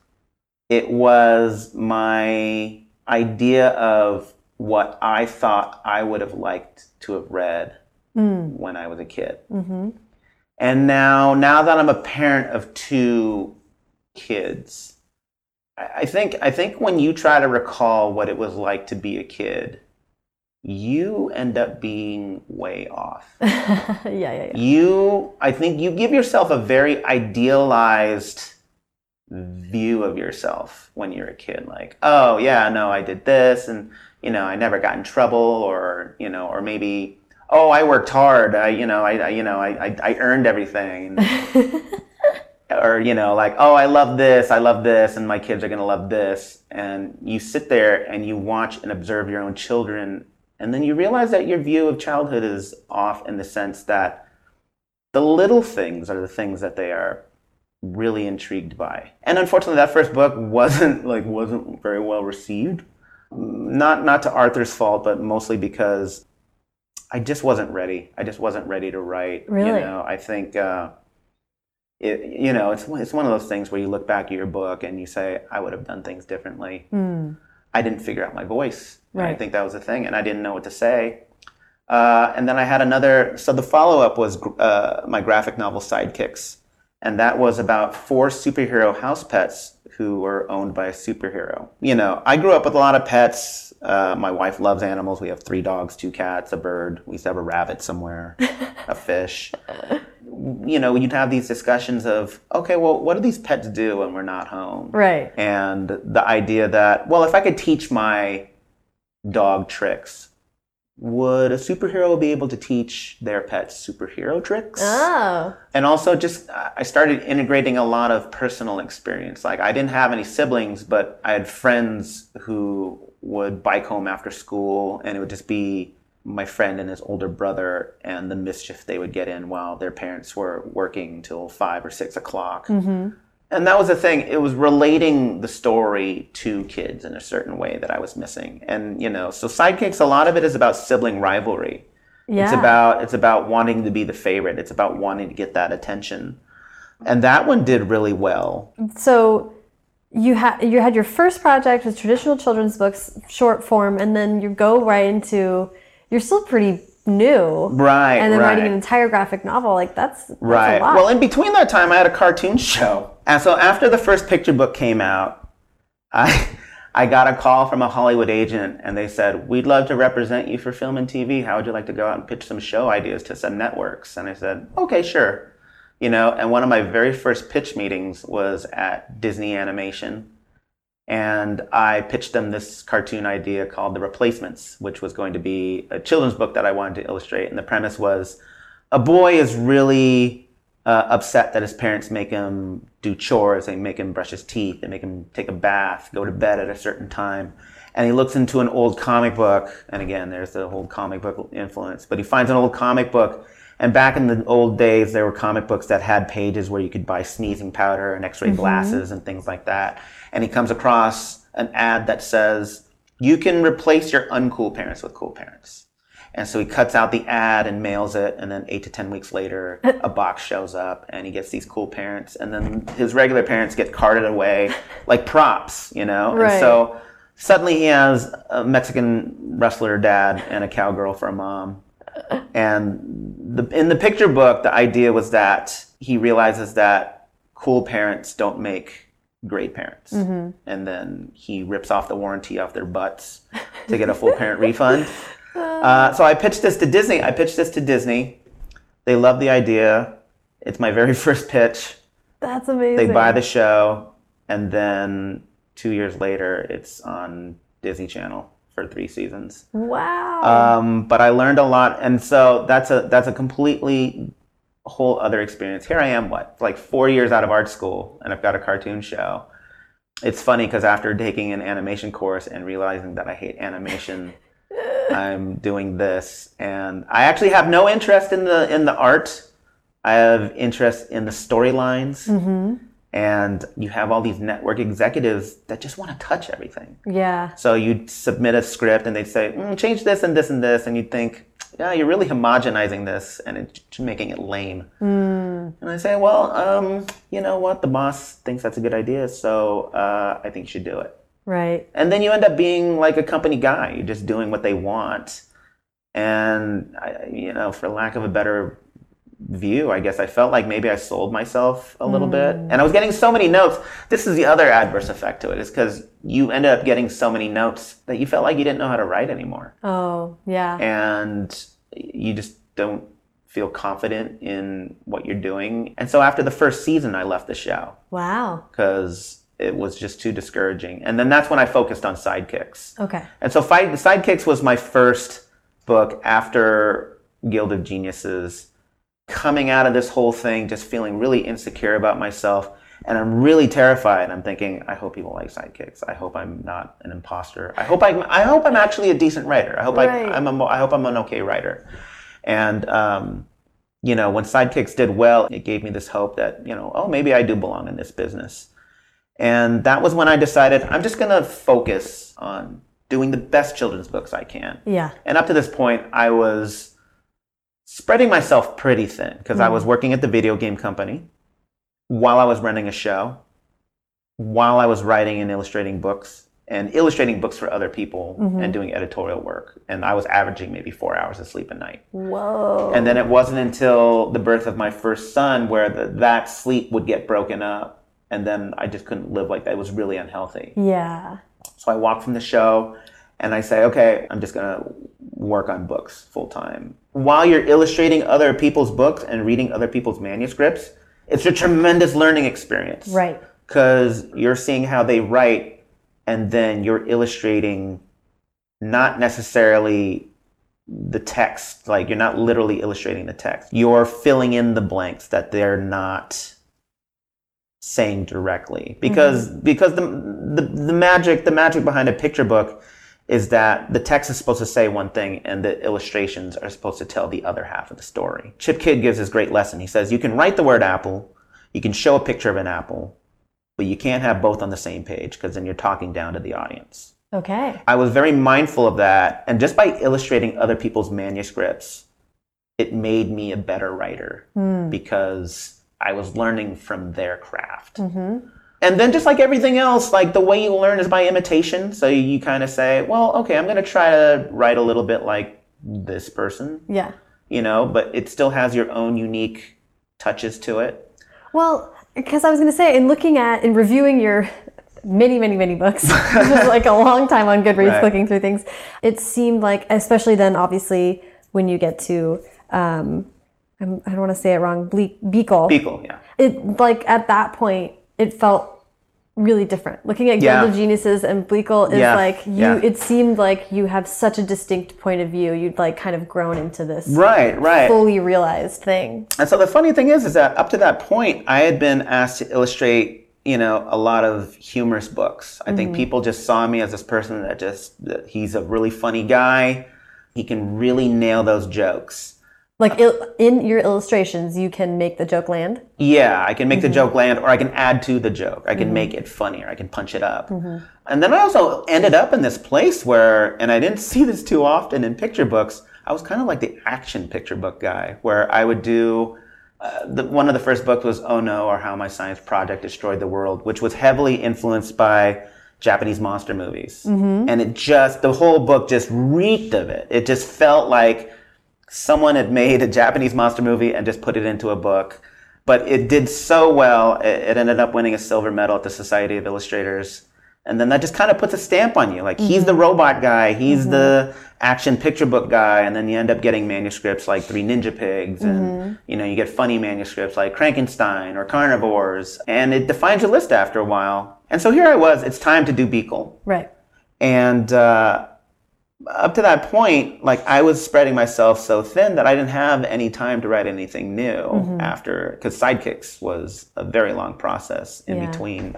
it was my idea of what I thought I would have liked to have read when I was a kid. Mm-hmm. And now, now that I'm a parent of two kids, I I think I think when you try to recall what it was like to be a kid, you end up being way off. yeah, yeah, yeah. You, I think, you give yourself a very idealized view of yourself when you're a kid. Like, oh yeah, no, I did this, and you know, I never got in trouble, or you know, or maybe, oh, I worked hard. I, you know, I, I you know, I, I, I earned everything. or you know like oh i love this i love this and my kids are going to love this and you sit there and you watch and observe your own children and then you realize that your view of childhood is off in the sense that the little things are the things that they are really intrigued by and unfortunately that first book wasn't like wasn't very well received not not to arthur's fault but mostly because i just wasn't ready i just wasn't ready to write Really? you know i think uh it, you know, it's one- it's one of those things where you look back at your book and you say, I would have done things differently. I didn't figure out my voice. And I think that was the thing, and I didn't know what to say. Uh, and then I had another. So the follow up was uh, my graphic novel Sidekicks, and that was about four superhero house pets who were owned by a superhero. You know, I grew up with a lot of pets. Uh, my wife loves animals. We have three dogs, two cats, a bird. We used to have a rabbit somewhere, a fish you know, you'd have these discussions of, okay, well, what do these pets do when we're not home? Right. And the idea that, well, if I could teach my dog tricks, would a superhero be able to teach their pets superhero tricks? Oh. And also, just I started integrating a lot of personal experience. Like, I didn't have any siblings, but I had friends who would bike home after school, and it would just be my friend and his older brother and the mischief they would get in while their parents were working till five or six o'clock. Mm-hmm. And that was the thing. It was relating the story to kids in a certain way that I was missing. And you know, so sidekicks. A lot of it is about sibling rivalry. Yeah. It's about it's about wanting to be the favorite. It's about wanting to get that attention. And that one did really well. so you had you had your first project with traditional children's books, short form, and then you go right into you're still pretty new. Right. And then right. writing an entire graphic novel, like that's, that's Right. a lot. Well, in between that time, I had a cartoon show. And so after the first picture book came out, I, I got a call from a Hollywood agent and they said, We'd love to represent you for film and TV. How would you like to go out and pitch some show ideas to some networks? And I said, Okay, sure. You know, and one of my very first pitch meetings was at Disney Animation. And I pitched them this cartoon idea called The Replacements, which was going to be a children's book that I wanted to illustrate. And the premise was a boy is really uh, upset that his parents make him do chores, they make him brush his teeth, they make him take a bath, go to bed at a certain time. And he looks into an old comic book, and again, there's the whole comic book influence, but he finds an old comic book. And back in the old days, there were comic books that had pages where you could buy sneezing powder and x ray glasses and things like that. And he comes across an ad that says, You can replace your uncool parents with cool parents. And so he cuts out the ad and mails it, and then eight to ten weeks later, a box shows up, and he gets these cool parents, and then his regular parents get carted away like props, you know. Right. And so suddenly he has a Mexican wrestler dad and a cowgirl for a mom. And the, in the picture book, the idea was that he realizes that cool parents don't make great parents, and then he rips off the warranty off their butts to get a full parent refund. Uh, so I pitched this to Disney. I pitched this to Disney. They love the idea. It's my very first pitch. that's amazing. They buy the show, and then two years later, it's on Disney Channel for three seasons. wow. Um, but I learned a lot, and so that's a that's a completely whole other experience. Here I am, what like four years out of art school, and I've got a cartoon show. It's funny because after taking an animation course and realizing that I hate animation, I'm doing this, and I actually have no interest in the in the art. I have interest in the storylines, Mm-hmm. and you have all these network executives that just want to touch everything. yeah. So you'd submit a script and they'd say, mm, change this and this and this. And you'd think, yeah, you're really homogenizing this and making it lame. Mm. And I say, well, um, you know what? The boss thinks that's a good idea. So uh, I think you should do it. Right. And then you end up being like a company guy. You're just doing what they want. And, I, you know, for lack of a better view, I guess I felt like maybe I sold myself a little bit. Mm. And I was getting so many notes. This is the other adverse effect to it, is because you end up getting so many notes that you felt like you didn't know how to write anymore. Oh, yeah. And you just don't feel confident in what you're doing. And so after the first season, I left the show wow. because it was just too discouraging. And then that's when I focused on sidekicks. Okay. And so Fight, Sidekicks was my first book after Guild of Geniuses. Coming out of this whole thing, just feeling really insecure about myself. And I'm really terrified. I'm thinking, I hope people like sidekicks. I hope I'm not an imposter. I hope I'm, I hope I'm actually a decent writer. I hope Right. I, I'm a, I hope I'm an okay writer. And, um, you know, when sidekicks did well, it gave me this hope that, you know, oh, maybe I do belong in this business. And that was when I decided I'm just going to focus on doing the best children's books I can. Yeah. And up to this point, I was spreading myself pretty thin because I was mm. working at the video game company while I was running a show, while I was writing and illustrating books and illustrating books for other people mm-hmm. and doing editorial work. And I was averaging maybe four hours of sleep a night. Whoa. And then it wasn't until the birth of my first son where the, that sleep would get broken up. And then I just couldn't live like that. It was really unhealthy. yeah. So I walk from the show and I say, okay, I'm just going to work on books full time. While you're illustrating other people's books and reading other people's manuscripts, it's a tremendous learning experience. Right. Because you're seeing how they write and then you're illustrating not necessarily the text, like you're not literally illustrating the text. You're filling in the blanks that they're not saying directly mm-hmm. because because the, the the magic the magic behind a picture book is that the text is supposed to say one thing and the illustrations are supposed to tell the other half of the story. Chip Kidd gives this great lesson. He says, you can write the word apple, you can show a picture of an apple, but you can't have both on the same page because then you're talking down to the audience. Okay. I was very mindful of that. And just by illustrating other people's manuscripts, it made me a better writer hmm. because I was learning from their craft. Mm-hmm. And then just like everything else, like the way you learn is by imitation. So you kind of say, well, okay, I'm going to try to write a little bit like this person, Yeah. you know, but it still has your own unique touches to it. Well, because I was going to say, in looking at and reviewing your many, many, many books, was like a long time on Goodreads Right. looking through things. It seemed like, especially then, obviously, when you get to, um, I don't want to say it wrong, Ble- Beekle. Beekle, yeah. It like at that point, it felt really different. Looking at Yeah. Guild of Geniuses and Bleakle is Yeah. like you. Yeah. It seemed like you have such a distinct point of view. You'd like kind of grown into this Right, right. fully realized thing. And so the funny thing is, is that up to that point, I had been asked to illustrate, you know, a lot of humorous books. I think mm-hmm. people just saw me as this person that just, that he's a really funny guy. He can really nail those jokes. Like il- in your illustrations, you can make the joke land. Yeah, I can make the mm-hmm. joke land, or I can add to the joke. I can mm-hmm. make it funnier. I can punch it up. Mm-hmm. And then I also ended up in this place where, and I didn't see this too often in picture books. I was kind of like the action picture book guy, where I would do. Uh, the, one of the first books was Oh No, or How My Science Project Destroyed the World, which was heavily influenced by Japanese monster movies. And it just, the whole book just reeked of it. It just felt like someone had made a Japanese monster movie and just put it into a book. But it did so well, it, ended up winning a silver medal at the Society of Illustrators. And then that just kind of puts a stamp on you. Like he's the mm-hmm. robot guy, he's the mm-hmm. action picture book guy, and then you end up getting manuscripts like Three Ninja Pigs, and mm-hmm. you know you get funny manuscripts like Crankenstein or Carnivores, and it defines your list after a while. And so here I was. It's time to do Beekle. Right. And uh, up to that point, like I was spreading myself so thin that I didn't have any time to write anything new mm-hmm. after, because Sidekicks was a very long process in Yeah. between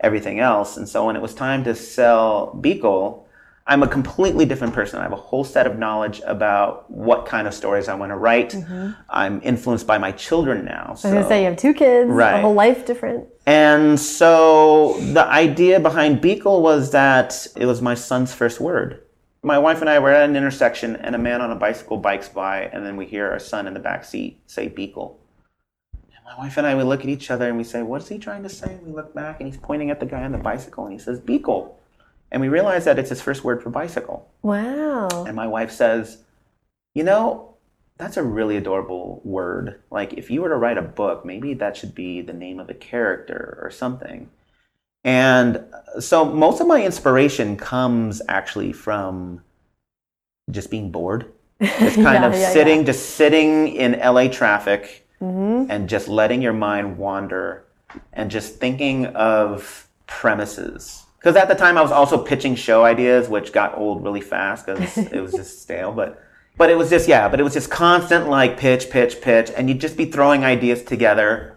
everything else. And so when it was time to sell Beekle, I'm a completely different person. I have a whole set of knowledge about what kind of stories I want to write. Mm-hmm. I'm influenced by my children now. So. I was gonna say you have two kids, right. a whole life different. and so the idea behind Beekle was that it was my son's first word. My wife and I were at an intersection, and a man on a bicycle bikes by, and then we hear our son in the back seat say Beekle. And my wife and I we look at each other and we say, "What is he trying to say?" And we look back, and he's pointing at the guy on the bicycle, and he says Beekle, and we realize that it's his first word for bicycle. Wow. And my wife says, You know, that's a really adorable word. Like, if you were to write a book, maybe that should be the name of a character or something. And so most of my inspiration comes actually from just being bored. Just kind Yeah, of yeah, yeah. sitting, just sitting in LA traffic Mm-hmm. and just letting your mind wander and just thinking of premises. Because at the time I was also pitching show ideas, which got old really fast because it was just stale. But but it was just yeah, but it was just constant like pitch, pitch, pitch, and you'd just be throwing ideas together.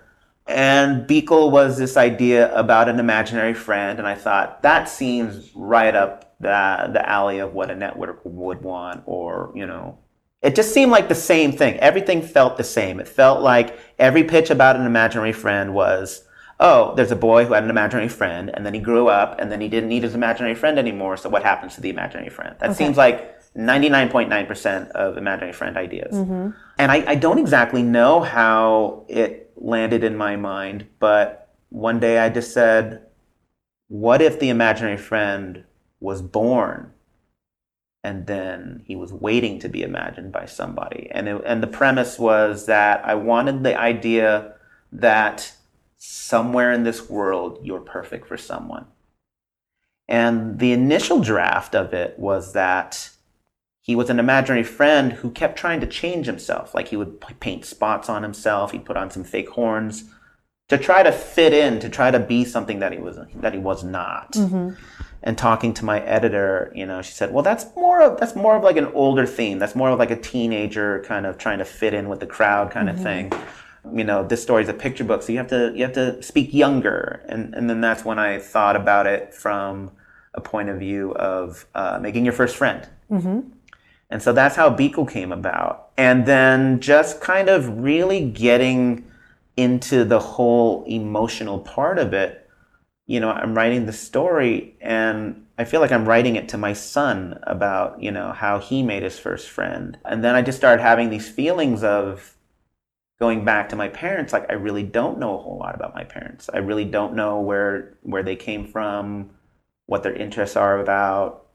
And Beekle was this idea about an imaginary friend, and I thought that seems right up the the alley of what a network would want, or you know, it just seemed like the same thing. Everything felt the same. It felt like every pitch about an imaginary friend was, oh, there's a boy who had an imaginary friend, and then he grew up, and then he didn't need his imaginary friend anymore. So what happens to the imaginary friend? That seems like 99.9% of imaginary friend ideas. Mm-hmm. And I, I don't exactly know how it landed in my mind, but one day I just said, what if the imaginary friend was born and then he was waiting to be imagined by somebody? And, it, and the premise was that I wanted the idea that somewhere in this world you're perfect for someone. And the initial draft of it was that he was an imaginary friend who kept trying to change himself. Like he would paint spots on himself, he'd put on some fake horns to try to fit in, to try to be something that he was that he was not. Mm-hmm. And talking to my editor, you know, she said, "Well, that's more of that's more of like an older theme. That's more of like a teenager kind of trying to fit in with the crowd kind of mm-hmm. thing." You know, this story's a picture book, so you have to you have to speak younger. And and then that's when I thought about it from a point of view of uh, making your first friend. Mm-hmm. And so that's how Beekle came about. And then just kind of really getting into the whole emotional part of it. You know, I'm writing the story and I feel like I'm writing it to my son about, you know, how he made his first friend. And then I just started having these feelings of going back to my parents like I really don't know a whole lot about my parents. I really don't know where where they came from, what their interests are about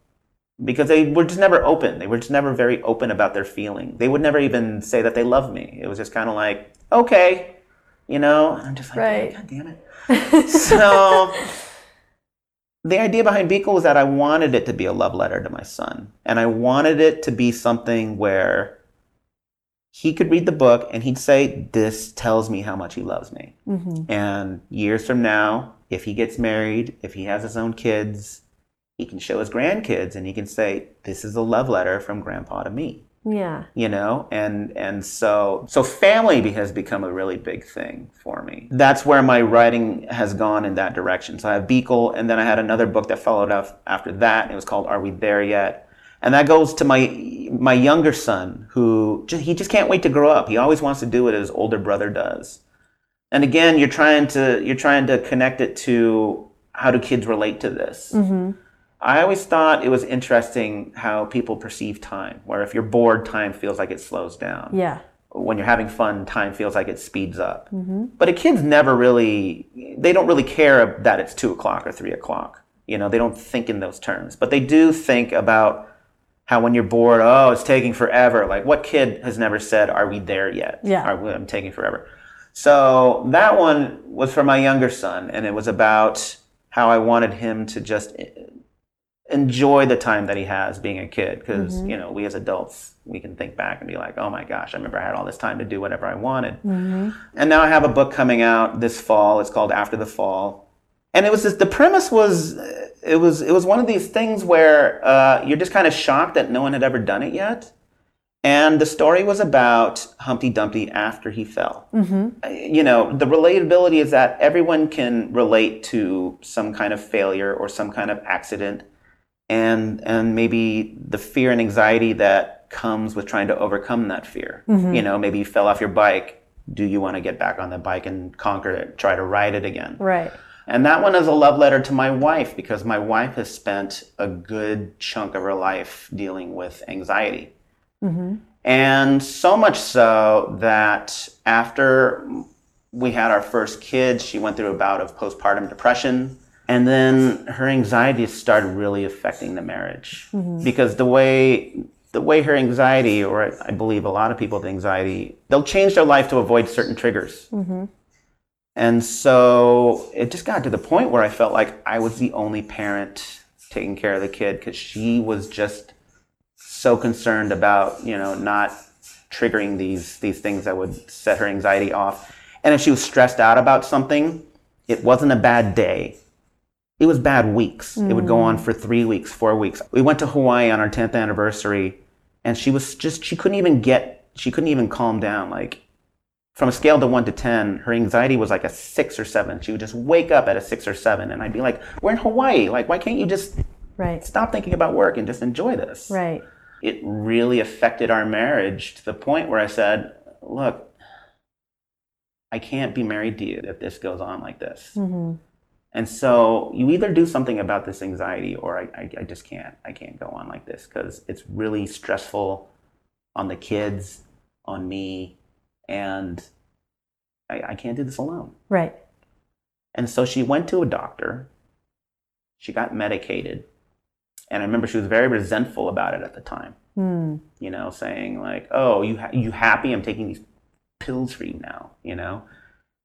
because they were just never open. They were just never very open about their feeling. They would never even say that they love me. It was just kind of like, okay, you know. And I'm just like, Right. God damn it. so the idea behind Beekle was that I wanted it to be a love letter to my son, and I wanted it to be something where he could read the book and he'd say, "This tells me how much he loves me." Mm-hmm. And years from now, if he gets married, if he has his own kids, he can show his grandkids and he can say, "This is a love letter from Grandpa to me." Yeah. you know? And and so so family has become a really big thing for me. That's where my writing has gone in that direction. So i have beekle and then i had another book that followed up after that it was called are we there yet? And that goes to my my younger son who ju- he just can't wait to grow up. He always wants to do what his older brother does. And again you're trying to you're trying to connect it to how do kids relate to this mm-hmm. I always thought it was interesting how people perceive time, where if you're bored, time feels like it slows down. Yeah. When you're having fun, time feels like it speeds up. Mm-hmm. But a kid's never really, they don't really care that it's two o'clock or three o'clock. You know, they don't think in those terms. But they do think about how when you're bored, oh, it's taking forever. Like, what kid has never said, are we there yet? Yeah. Are we, I'm taking forever. So that one was for my younger son, and it was about how I wanted him to just enjoy the time that he has being a kid because you know we as adults we can think back and be like oh my gosh i remember i had all this time to do whatever i wanted. And now i have a book coming out this fall. It's called after the fall. And it was just the premise was it was it was one of these things where uh, you're just kind of shocked that no one had ever done it yet. And the story was about Humpty Dumpty after he fell. Uh, You know, the relatability is that everyone can relate to some kind of failure or some kind of accident, and and maybe the fear and anxiety that comes with trying to overcome that fear. Mm-hmm. You know, maybe you fell off your bike. Do you want to get back on the bike and conquer it? Try to ride it again. Right. And that one is a love letter to my wife because my wife has spent a good chunk of her life dealing with anxiety. Mm-hmm. And so much so that after we had our first kid, she went through a bout of postpartum depression. And then her anxiety started really affecting the marriage mm-hmm. because the way the way her anxiety, or I believe a lot of people with anxiety, they'll change their life to avoid certain triggers. Mm-hmm. And so it just got to the point where I felt like I was the only parent taking care of the kid because she was just so concerned about, you know, not triggering these these things that would set her anxiety off. And if she was stressed out about something, it wasn't a bad day. It was bad weeks. It would go on mm. for three weeks, four weeks. We went to Hawaii on our 10th anniversary, and she was just, she couldn't even get, she couldn't even calm down. Like, from a scale to one to 10, her anxiety was like a six or seven. She would just wake up at a six or seven, and I'd be like, We're in Hawaii. Like, why can't you just Right. stop thinking about work and just enjoy this? Right. It really affected our marriage to the point where I said, Look, I can't be married to you if this goes on like this. Mm-hmm. And so you either do something about this anxiety or I, I, I just can't. I can't go on like this because it's really stressful on the kids, on me, and I, I can't do this alone. Right. And so she went to a doctor. She got medicated. And I remember she was very resentful about it at the time. Hmm. You know, saying like, "Oh, you ha- you happy? I'm taking these pills for you now." You know,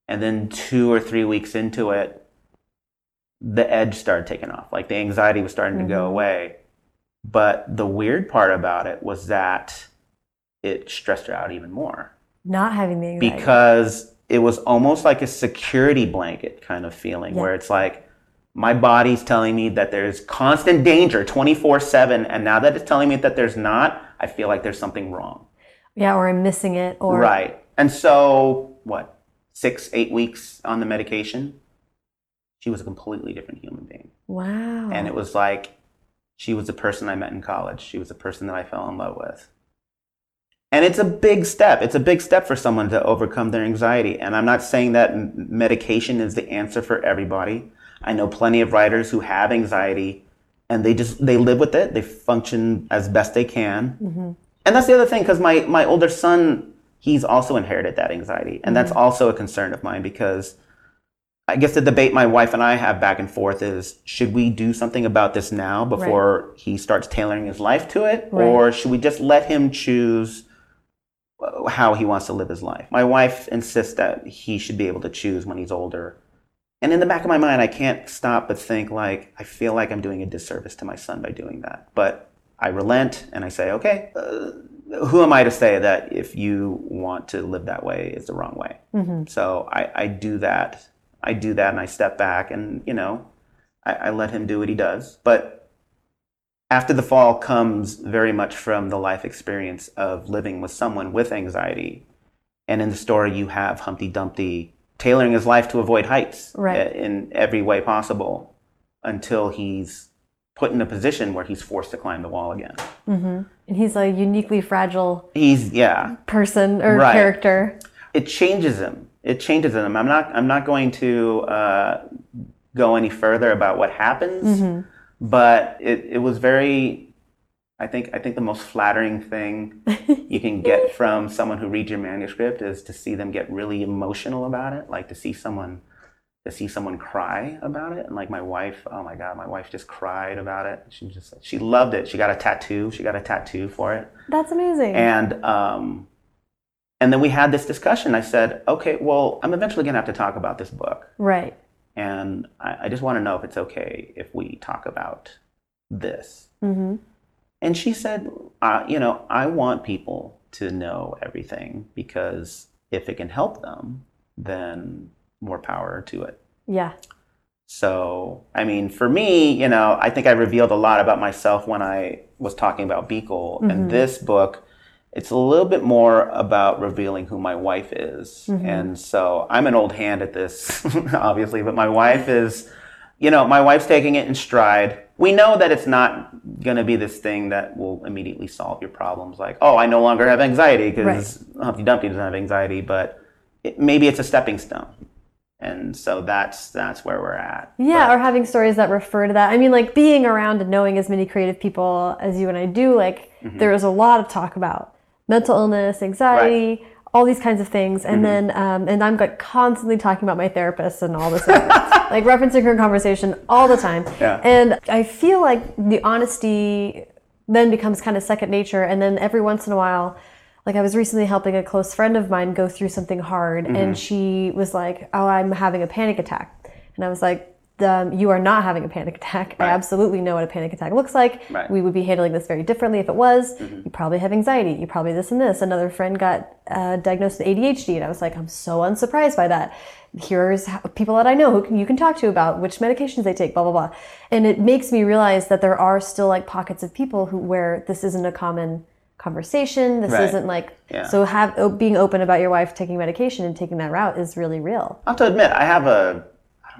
and then two or three weeks into it, the edge started taking off. Like the anxiety was starting to go mm-hmm. away. But the weird part about it was that it stressed her out even more Not having the anxiety. because it was almost like a security blanket kind of feeling Yeah. where it's like my body's telling me that there's constant danger 24/7 and now that it's telling me that there's not I feel like there's something wrong. yeah, or I'm missing it, or Right. And so what? 6 8 weeks on the medication she was a completely different human being. Wow. And it was like she was the person I met in college. She was the person that I fell in love with. And it's a big step. It's a big step for someone to overcome their anxiety. And I'm not saying that medication is the answer for everybody. I know plenty of writers who have anxiety and they just they live with it. They function as best they can. Mm-hmm. And that's the other thing cuz my my older son he's also inherited that anxiety. And that's mm-hmm. also a concern of mine because I guess the debate my wife and I have back and forth is should we do something about this now before he starts tailoring his life to it? Right. Or should we just let him choose uh, how he wants to live his life? My wife insists that he should be able to choose when he's older. And in the back of my mind, I can't stop but think, like, I feel like I'm doing a disservice to my son by doing that. But I relent and I say, okay, uh, who am I to say that if you want to live that way it's the wrong way? So I, I do that. I do that and I step back and, you know, I, I let him do what he does. But after the fall comes very much from the life experience of living with someone with anxiety. And in the story, you have Humpty Dumpty tailoring his life to avoid heights Right. uh, in every way possible until he's put in a position where he's forced to climb the wall again. and he's a uniquely fragile He's, yeah, person or Right. character. it changes him. It changes them. I'm not. I'm not going to uh, go any further about what happens, but it, it was very. I think. I think the most flattering thing you can get from someone who reads your manuscript is to see them get really emotional about it. Like to see someone. To see someone cry about it, and like my wife, oh my god, my wife just cried about it. She just she loved it. She got a tattoo. She got a tattoo for it. That's amazing. And um, and then we had this discussion. I said, okay, well, I'm eventually gonna have to talk about this book, right. and I, I just want to know if it's okay if we talk about this. hmm And she said, uh, you know, I want people to know everything because if it can help them, then more power to it. Yeah. So, I mean, for me, you know, I think I revealed a lot about myself when I was talking about Beekle. And this book, it's a little bit more about revealing who my wife is. And so I'm an old hand at this, obviously, but my wife is, you know, my wife's taking it in stride. We know that it's not going to be this thing that will immediately solve your problems. Like, oh, I no longer have anxiety because Humpty Dumpty doesn't have anxiety, but it, maybe it's a stepping stone. And so that's that's where we're at. Yeah, or having stories that refer to that. I mean, like being around and knowing as many creative people as you and I do, like Mm-hmm. there is a lot of talk about mental illness, anxiety, all these kinds of things. And Mm-hmm. then, um, and I'm like constantly talking about my therapist and all this, like referencing her conversation all the time. Yeah. And I feel like the honesty then becomes kind of second nature. And then every once in a while, like I was recently helping a close friend of mine go through something hard, Mm-hmm. and she was like, "Oh, I'm having a panic attack," and I was like. Um, you are not having a panic attack. I absolutely know what a panic attack looks like. Right. Mm-hmm. We would be handling this very differently if it was. You probably have anxiety. You probably this and this. Another friend got uh, diagnosed with ADHD, and I was like, I'm so unsurprised by that. Here's how, people that I know who can, you can talk to about which medications they take, blah blah blah. And it makes me realize that there are still like pockets of people who where this isn't a common conversation. This Right. isn't like Yeah. so. Have being open about your wife taking medication and taking that route is really real. I have to admit, I have a,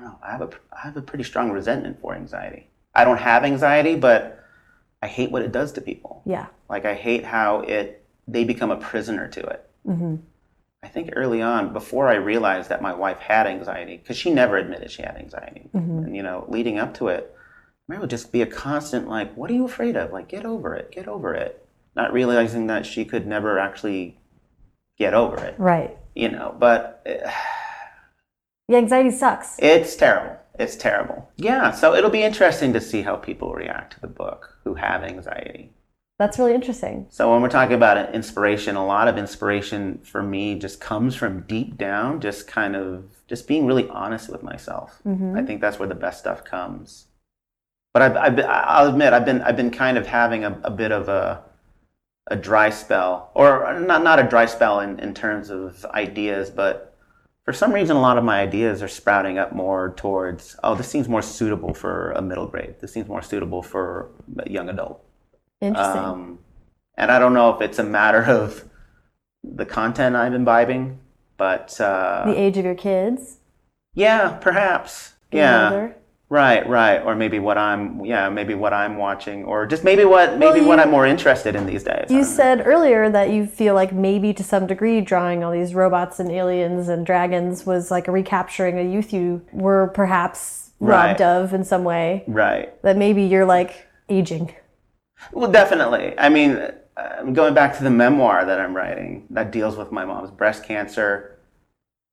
know, I have a, I have a pretty strong resentment for anxiety. I don't have anxiety, but I hate what it does to people. Yeah. Like I hate how it, they become a prisoner to it. I think early on, before I realized that my wife had anxiety, because she never admitted she had anxiety, and you know, leading up to it, it would just be a constant like, "What are you afraid of? Like, get over it, get over it." Not realizing that she could never actually get over it, Right. you know. But uh, Yeah. Anxiety sucks. it's terrible. It's terrible. Yeah, so it'll be interesting to see how people react to the book who have anxiety. That's really interesting. So when we're talking about inspiration, a lot of inspiration for me just comes from deep down, just kind of just being really honest with myself. Mm-hmm. I think that's where the best stuff comes. But I've I've I'll admit I've been I've been kind of having a, a bit of a a dry spell, or not not a dry spell in, in terms of ideas, but for some reason a lot of my ideas are sprouting up more towards oh this seems more suitable for a middle grade. This seems more suitable for a young adult. Interesting. Um, and I don't know if it's a matter of the content I'm imbibing, but uh, the age of your kids. yeah, perhaps. getting Yeah. older. Right, right. Or maybe what I'm, yeah, maybe what I'm watching, or just maybe what, maybe Well, what I'm more interested in these days. You don't know. said earlier that you feel like maybe to some degree drawing all these robots and aliens and dragons was like a recapturing a youth you were perhaps robbed Right. of in some way. Right. That maybe you're like aging. Well, definitely. I mean, uh, going back to the memoir that I'm writing, that deals with my mom's breast cancer.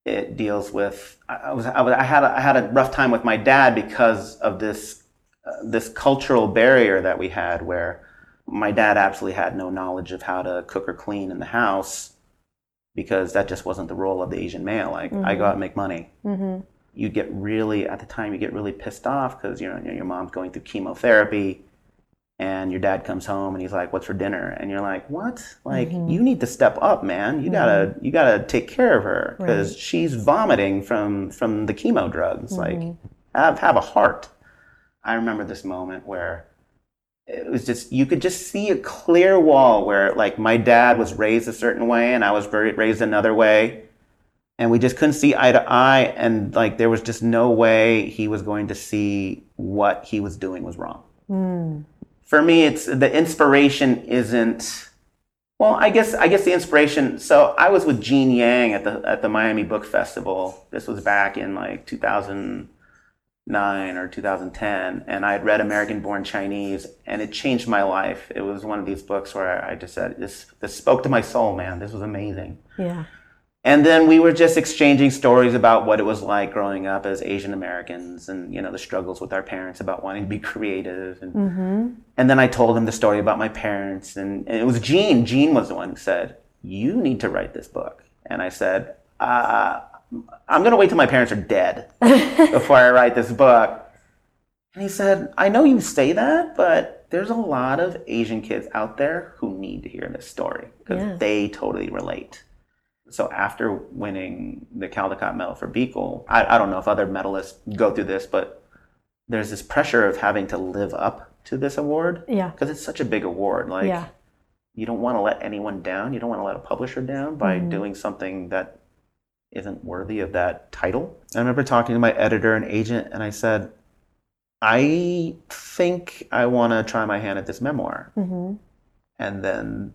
It deals with I was I, was, I had a, I had a rough time with my dad because of this uh, this cultural barrier that we had, where my dad absolutely had no knowledge of how to cook or clean in the house because that just wasn't the role of the Asian male. Like I go out and make money. Mm-hmm. You get really at the time you get really pissed off because you know your mom's going through chemotherapy and your dad comes home and he's like what's for dinner? And you're like what? Like mm-hmm. you need to step up man. You gotta you gotta take care of her because she's vomiting from from the chemo drugs. Mm-hmm. Like have have a heart. I remember this moment where it was just you could just see a clear wall where like my dad was raised a certain way and i was raised another way. And we just couldn't see eye to eye and like there was just no way he was going to see what he was doing was wrong hmm. For me it's the inspiration isn't well i guess i guess the inspiration so i was with gene yang at the at the miami book festival. This was back in like 2009 or 2010 and i had read american born chinese and it changed my life. It was one of these books where i just said this this spoke to my soul man. This was amazing. Yeah. And then we were just exchanging stories about what it was like growing up as Asian Americans and, you know, the struggles with our parents about wanting to be creative. And, Mm-hmm. and then I told him the story about my parents. And, and it was Gene. Gene was the one who said, You need to write this book. And I said, uh, I'm going to wait till my parents are dead before I write this book. And he said, I know you say that, but there's a lot of Asian kids out there who need to hear this story because Yeah. they totally relate. So after winning the Caldecott Medal for Beekle, I, I don't know if other medalists go through this, but there's this pressure of having to live up to this award Yeah. because it's such a big award. Like yeah. you don't want to let anyone down. You don't want to let a publisher down by Mhm. doing something that isn't worthy of that title. I remember talking to my editor and agent, and I said, I think I want to try my hand at this memoir. hmm And then,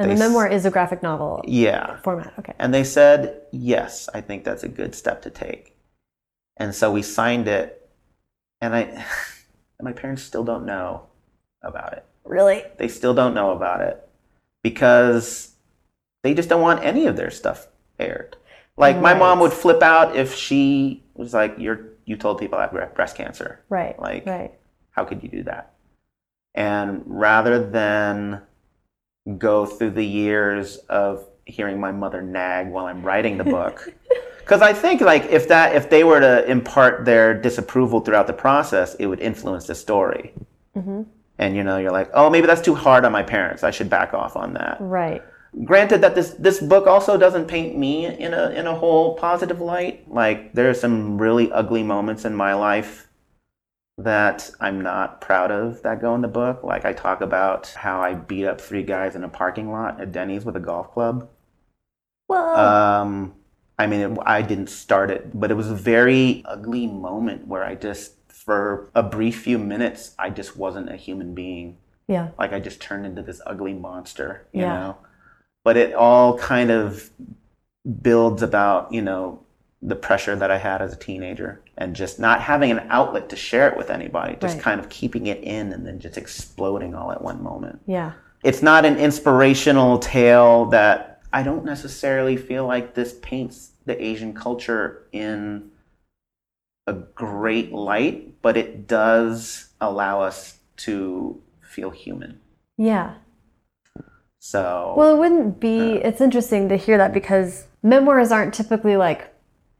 And They the memoir is a graphic novel yeah. format. Okay. And they said, yes, I think that's a good step to take. And so we signed it, and I, and my parents still don't know about it. Really? They still don't know about it because they just don't want any of their stuff aired. Like my mom would flip out if she was like, "You're you told people I have breast cancer. Right. Like, right. how could you do that?" And rather than go through the years of hearing my mother nag while I'm writing the book, because I think like if that if they were to impart their disapproval throughout the process, it would influence the story. hmm And you know, you're like, oh, maybe that's too hard on my parents. I should back off on that. Right. Granted that this this book also doesn't paint me in a in a whole positive light. Like there are some really ugly moments in my life that I'm not proud of that go in the book. Like I talk about how I beat up three guys in a parking lot at Denny's with a golf club. Well, Um, I mean, it, I didn't start it, but it was a very ugly moment where I just, for a brief few minutes, I just wasn't a human being. yeah. Like I just turned into this ugly monster, you Yeah. know? But it all kind of builds about, you know, the pressure that I had as a teenager and just not having an outlet to share it with anybody, just Right. kind of keeping it in and then just exploding all at one moment Yeah. it's not an inspirational tale that I don't necessarily feel like this paints the Asian culture in a great light, but it does allow us to feel human. Yeah. So Well, it wouldn't be. Uh, it's interesting to hear that because memoirs aren't typically like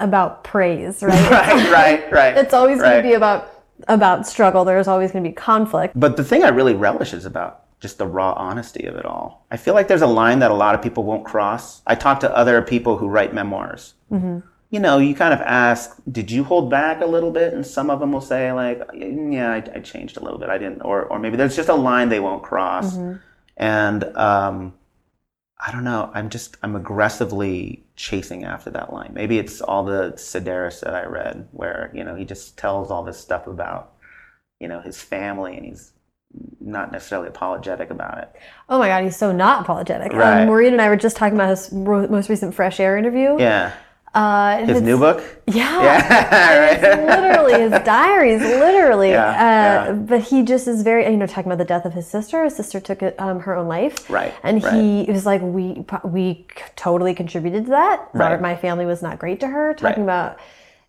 about praise, right? right, right, right. It's always going to be about about struggle. There's always going to be conflict. But the thing I really relish is about just the raw honesty of it all. I feel like there's a line that a lot of people won't cross. I talk to other people who write memoirs. You know, you kind of ask, did you hold back a little bit? And some of them will say, like, yeah, I, I changed a little bit. I didn't, or, or maybe there's just a line they won't cross. And um, I don't know. I'm just I'm aggressively chasing after that line. Maybe it's all the Sedaris that I read, where you know he just tells all this stuff about you know his family, and he's not necessarily apologetic about it. Oh my God, he's so not apologetic. Right. Um, Maureen and I were just talking about his ro- most recent Fresh Air interview. Yeah, Uh, his new book. Yeah. Yeah, It's literally his diaries, literally. Yeah, uh, yeah. But he just is very, you know, talking about the death of his sister. His sister took it, um, her own life. Right, And right. he was like, we we totally contributed to that. Right. My family was not great to her. Talking Right. about,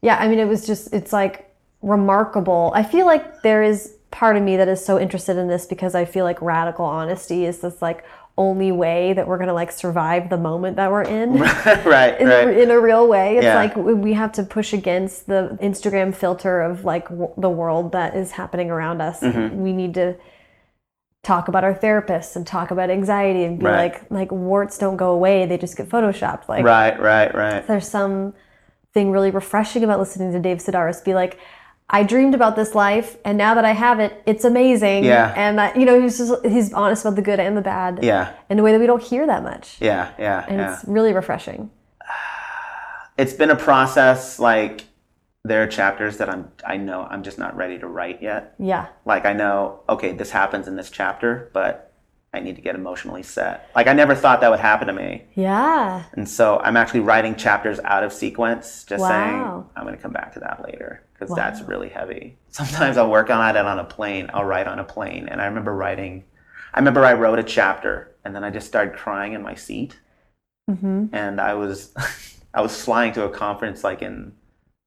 yeah, I mean, it was just, it's like remarkable. I feel like there is part of me that is so interested in this because I feel like radical honesty is this like only way that we're gonna like survive the moment that we're in right, in, right. in a real way. It's Yeah. like we we have to push against the Instagram filter of like w- the world that is happening around us. Mm-hmm. We need to talk about our therapists and talk about anxiety and be Right. like like warts don't go away; they just get photoshopped. Like right, right, right. there's some thing really refreshing about listening to Dave Sedaris be like. I dreamed about this life, and now that I have it, it's amazing. Yeah. and I, you know, he's just he's honest about the good and the bad. Yeah, in a way that we don't hear that much, yeah, yeah, and yeah. it's really refreshing. It's been a process. Like there are chapters that I'm, I know I'm just not ready to write yet. Yeah, Like I know, okay, this happens in this chapter, but I need to get emotionally set. Like I never thought that would happen to me. yeah. And so I'm actually writing chapters out of sequence, just saying I'm going to come back to that later because that's really heavy. Sometimes I'll work on it on a plane. I'll write on a plane, and I remember writing. I remember I wrote a chapter, and then I just started crying in my seat, hmm and I was, I was flying to a conference like in,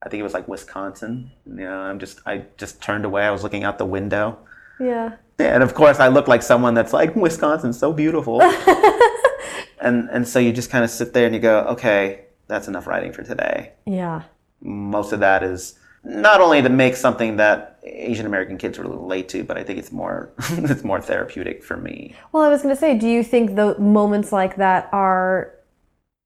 I think it was like Wisconsin. You know, I'm just, I just turned away. I was looking out the window. Yeah. Yeah, and of course, I look like someone that's like Wisconsin's so beautiful, and and so you just kind of sit there and you go, okay, that's enough writing for today. Yeah. Most of that is not only to make something that Asian American kids relate to, but I think it's more it's more therapeutic for me. Well, I was going to say, do you think the moments like that are?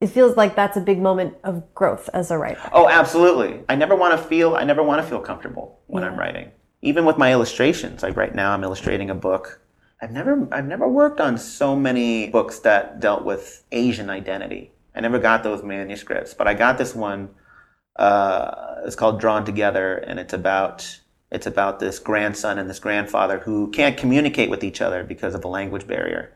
It feels like that's a big moment of growth as a writer. Oh, absolutely. I never want to feel I never want to feel comfortable when I'm writing. Even with my illustrations, like right now I'm illustrating a book. I've never I've never worked on so many books that dealt with Asian identity. I never got those manuscripts, but I got this one. Uh, it's called Drawn Together, and it's about it's about this grandson and this grandfather who can't communicate with each other because of a language barrier,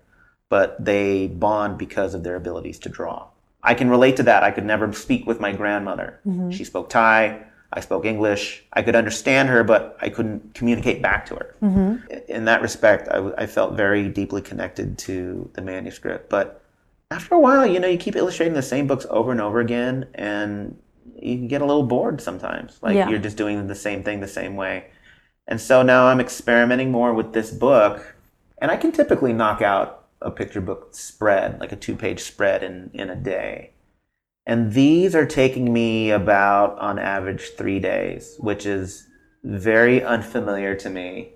but they bond because of their abilities to draw. I can relate to that. I could never speak with my grandmother. She spoke Thai. I spoke English. I could understand her, but I couldn't communicate back to her. Mm-hmm. In that respect, I, w- I felt very deeply connected to the manuscript. But after a while, you know, you keep illustrating the same books over and over again, and you can get a little bored sometimes. Like Yeah. you're just doing the same thing the same way. And so now I'm experimenting more with this book, and I can typically knock out a picture book spread, like a two page spread, in, in a day. And these are taking me about, on average, three days, which is very unfamiliar to me.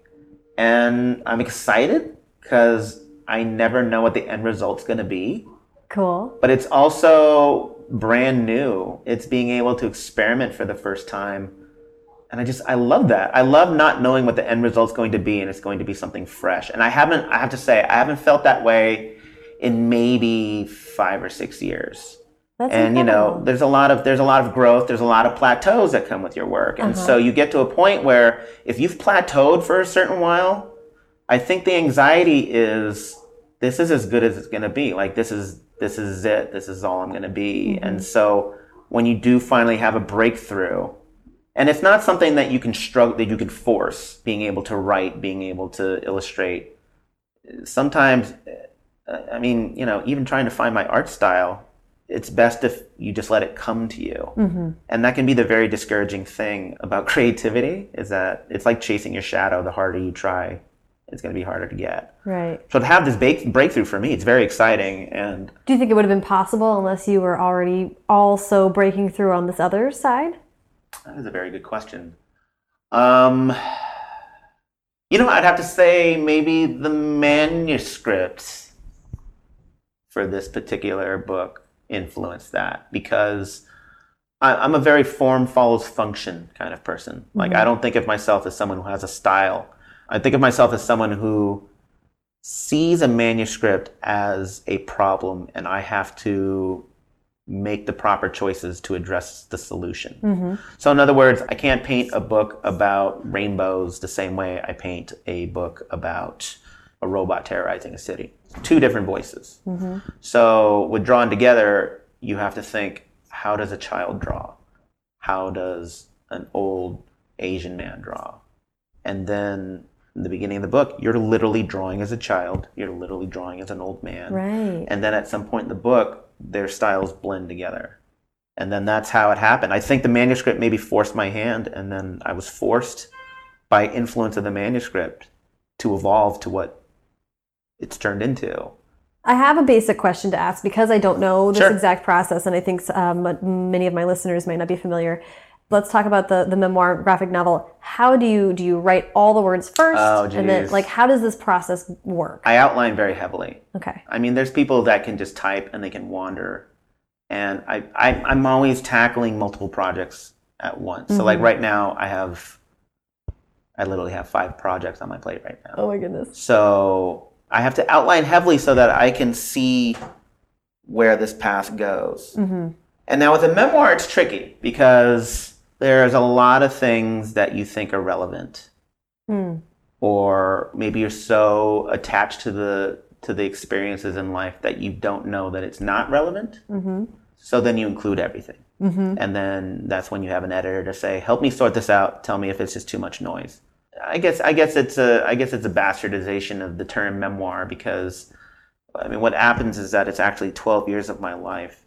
And I'm excited because I never know what the end result's going to be Cool. but it's also brand new. It's being able to experiment for the first time. And I just, I love that. I love not knowing what the end result's going to be and it's going to be something fresh. And I haven't, I have to say, I haven't felt that way in maybe five or six years. That's and you know, there's a lot of, there's a lot of growth. There's a lot of plateaus that come with your work. And Uh-huh. so you get to a point where if you've plateaued for a certain while, I think the anxiety is this is as good as it's going to be. Like this is this is it. This is all I'm going to be. And so when you do finally have a breakthrough, and it's not something that you can struggle that you can force, being able to write, being able to illustrate. Sometimes, I mean, you know, even trying to find my art style, it's best if you just let it come to you. Mm-hmm. And that can be the very discouraging thing about creativity is that it's like chasing your shadow. The harder you try, it's going to be harder to get. Right. So to have this breakthrough for me, it's very exciting. And Do you think it would have been possible unless you were already also breaking through on this other side? that is a very good question. Um, you know, I'd have to say maybe the manuscript for this particular book influenced that because I, I'm a very form follows function kind of person. Like, I mm-hmm. don't think of myself as someone who has a style. I think of myself as someone who sees a manuscript as a problem and I have to make the proper choices to address the solution. Mm-hmm. So, in other words, I can't paint a book about rainbows the same way I paint a book about a robot terrorizing a city. Two different voices. So, with Drawn Together, you have to think how does a child draw? How does an old Asian man draw? And then in the beginning of the book, you're literally drawing as a child, you're literally drawing as an old man. Right. And then at some point in the book, their styles blend together. And then that's how it happened. I think the manuscript maybe forced my hand, and then I was forced by influence of the manuscript to evolve to what it's turned into. I have a basic question to ask because I don't know this Sure. exact process, and I think um, many of my listeners might not be familiar. Let's talk about the the memoir graphic novel. How do you do you write all the words first, Oh, and then like how does this process work? I outline very heavily. Okay. I mean, there's people that can just type and they can wander, and I, I I'm always tackling multiple projects at once. So like right now, I have, I literally have five projects on my plate right now. Oh my goodness. So I have to outline heavily so that I can see where this path goes. Mm-hmm. And now with a memoir, it's tricky because there's a lot of things that you think are relevant, Hmm. or maybe you're so attached to the to the experiences in life that you don't know that it's not relevant. Mm-hmm. So then you include everything. Mm-hmm. And then that's when you have an editor to say, "Help me sort this out. Tell me if it's just too much noise." I guess I guess it's a I guess it's a bastardization of the term memoir because I mean what happens is that it's actually 12 years of my life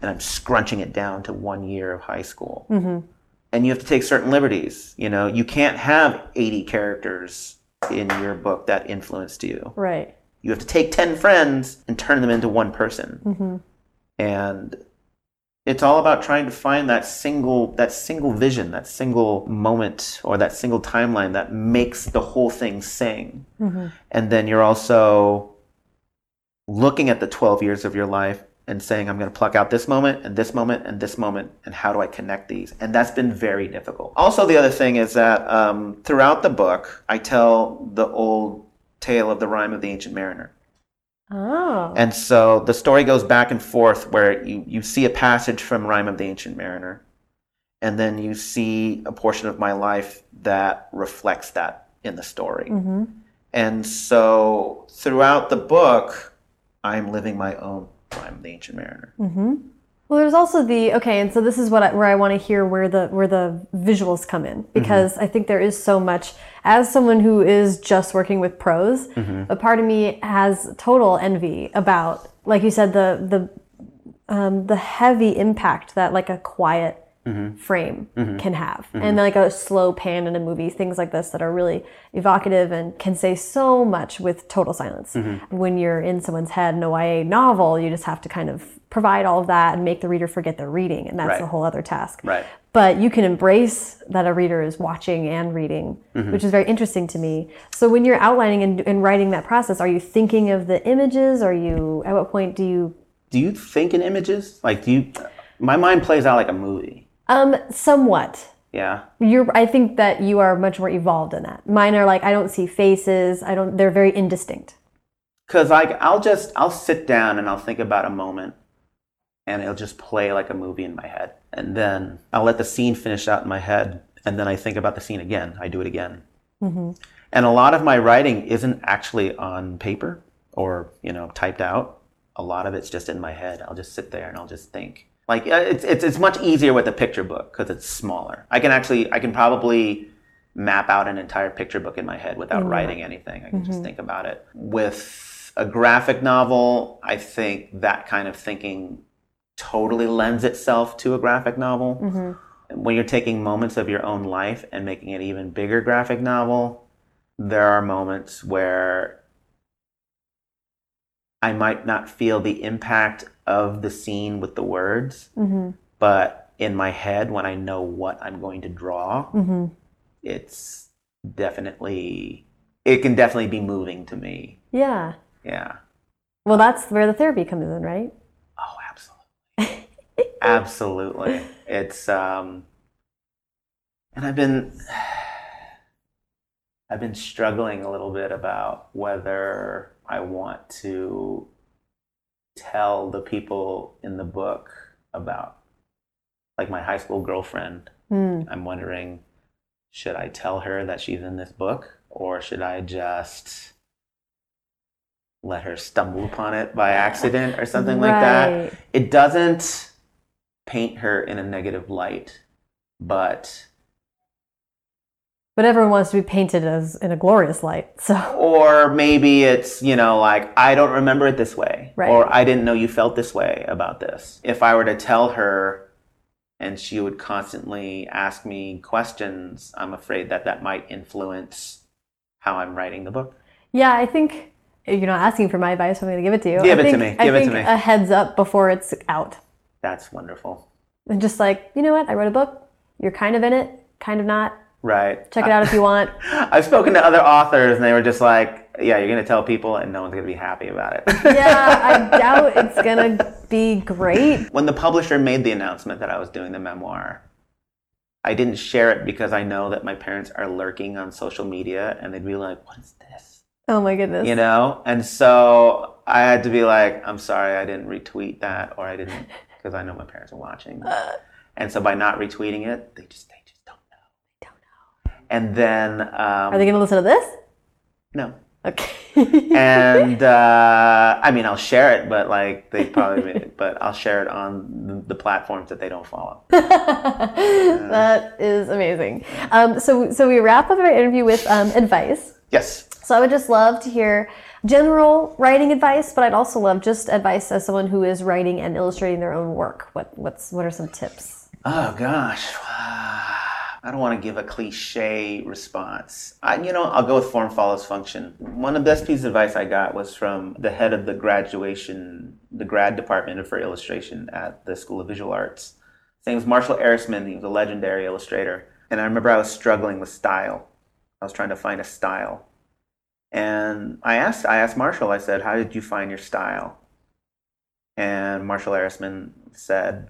and I'm scrunching it down to one year of high school. Mm-hmm. And you have to take certain liberties. You know, you can't have 80 characters in your book that influenced you. Right. You have to take 10 friends and turn them into one person. Mm-hmm. And it's all about trying to find that single that single vision, that single moment or that single timeline that makes the whole thing sing. And then you're also looking at the 12 years of your life and saying I'm going to pluck out this moment and this moment and this moment and how do I connect these? And that's been very difficult. Also the other thing is that um, throughout the book I tell the old tale of the rhyme of the ancient mariner. Oh. And so the story goes back and forth where you, you see a passage from Rhyme of the Ancient Mariner, and then you see a portion of my life that reflects that in the story. Mm-hmm. And so throughout the book, I'm living my own Rhyme of the Ancient Mariner. Mm-hmm. Well, there's also the okay, and so this is what I, where I want to hear where the where the visuals come in because I think there is so much. As someone who is just working with prose, a part of me has total envy about, like you said, the the um, the heavy impact that like a quiet Mm-hmm. frame mm-hmm. can have, mm-hmm. and like a slow pan in a movie, things like this that are really evocative and can say so much with total silence. When you're in someone's head in a YA novel, you just have to kind of provide all of that and make the reader forget they're reading, and that's Right. a whole other task. Right. But you can embrace that a reader is watching and reading, which is very interesting to me. So when you're outlining and, and writing that process, are you thinking of the images? Are you at what point do you Do you think in images? Like, do you? My mind plays out like a movie. Um somewhat Yeah. you're i think that you are much more evolved in that mine are like i don't see faces i don't they're very indistinct Cause like I'll just I'll sit down and I'll think about a moment, and it'll just play like a movie in my head, and then I'll let the scene finish out in my head, and then I think about the scene again. I do it again, and a lot of my writing isn't actually on paper or you know typed out. A lot of it's just in my head. I'll just sit there and I'll just think. Like uh, it's it's it's much easier with a picture book because it's smaller. I can actually I can probably map out an entire picture book in my head without mm-hmm. writing anything. I can just mm-hmm. think about it. With a graphic novel, I think that kind of thinking totally lends itself to a graphic novel. Mm-hmm. When you're taking moments of your own life and making it even bigger graphic novel, there are moments where I might not feel the impact of the scene with the words, but in my head, when I know what I'm going to draw, it's definitely, it can definitely be moving to me. yeah Yeah. well that's where the therapy comes in right Oh, absolutely. absolutely. It's, um, and I've been, I've been struggling a little bit about whether I want to tell the people in the book about, like my high school girlfriend. Mm. I'm wondering, should I tell her that she's in this book, or should I just let her stumble upon it by accident or something like that? It doesn't paint her in a negative light, but But everyone wants to be painted as in a glorious light. So or maybe it's you know like i don't remember it this way Right. or i didn't know you felt this way about this if i were to tell her and she would constantly ask me questions i'm afraid that that might influence how i'm writing the book yeah, I think you're not asking for my advice. I'm going to give it to you. Give I it to think, me. I Give it to me. a heads up before it's out, that's wonderful and just like you know what, I wrote a book. You're kind of in it, kind of not. Right Check it out if you want. i've spoken to other authors and they were just like yeah you're going to tell people and no one's going to be happy about it yeah, I doubt it's gonna be great. when the publisher made the announcement that I was doing the memoir, I didn't share it because I know that my parents are lurking on social media and they'd be like, What is this? Oh my goodness. You know? And so I had to be like, I'm sorry, I didn't retweet that or I didn't because I know my parents are watching. And so by not retweeting it, they just they And then um, Are they gonna listen to this? no. Okay. and uh, I mean, I'll share it, but like they probably, but I'll share it on the, the platforms that they don't follow. that is amazing. Um, so, so we wrap up our interview with um, advice. Yes. So I would just love to hear general writing advice, but I'd also love just advice as someone who is writing and illustrating their own work. What what's what are some tips? Oh gosh, I don't want to give a cliche response. I, you know, I'll go with form follows function. One of the best pieces of advice I got was from the head of the graduation, the grad department for illustration at the School of Visual Arts. His name was Marshall Arisman. He was a legendary illustrator, and I remember I was struggling with style. I was trying to find a style, and I asked, I asked Marshall. I said, "How did you find your style?" And Marshall Arisman said,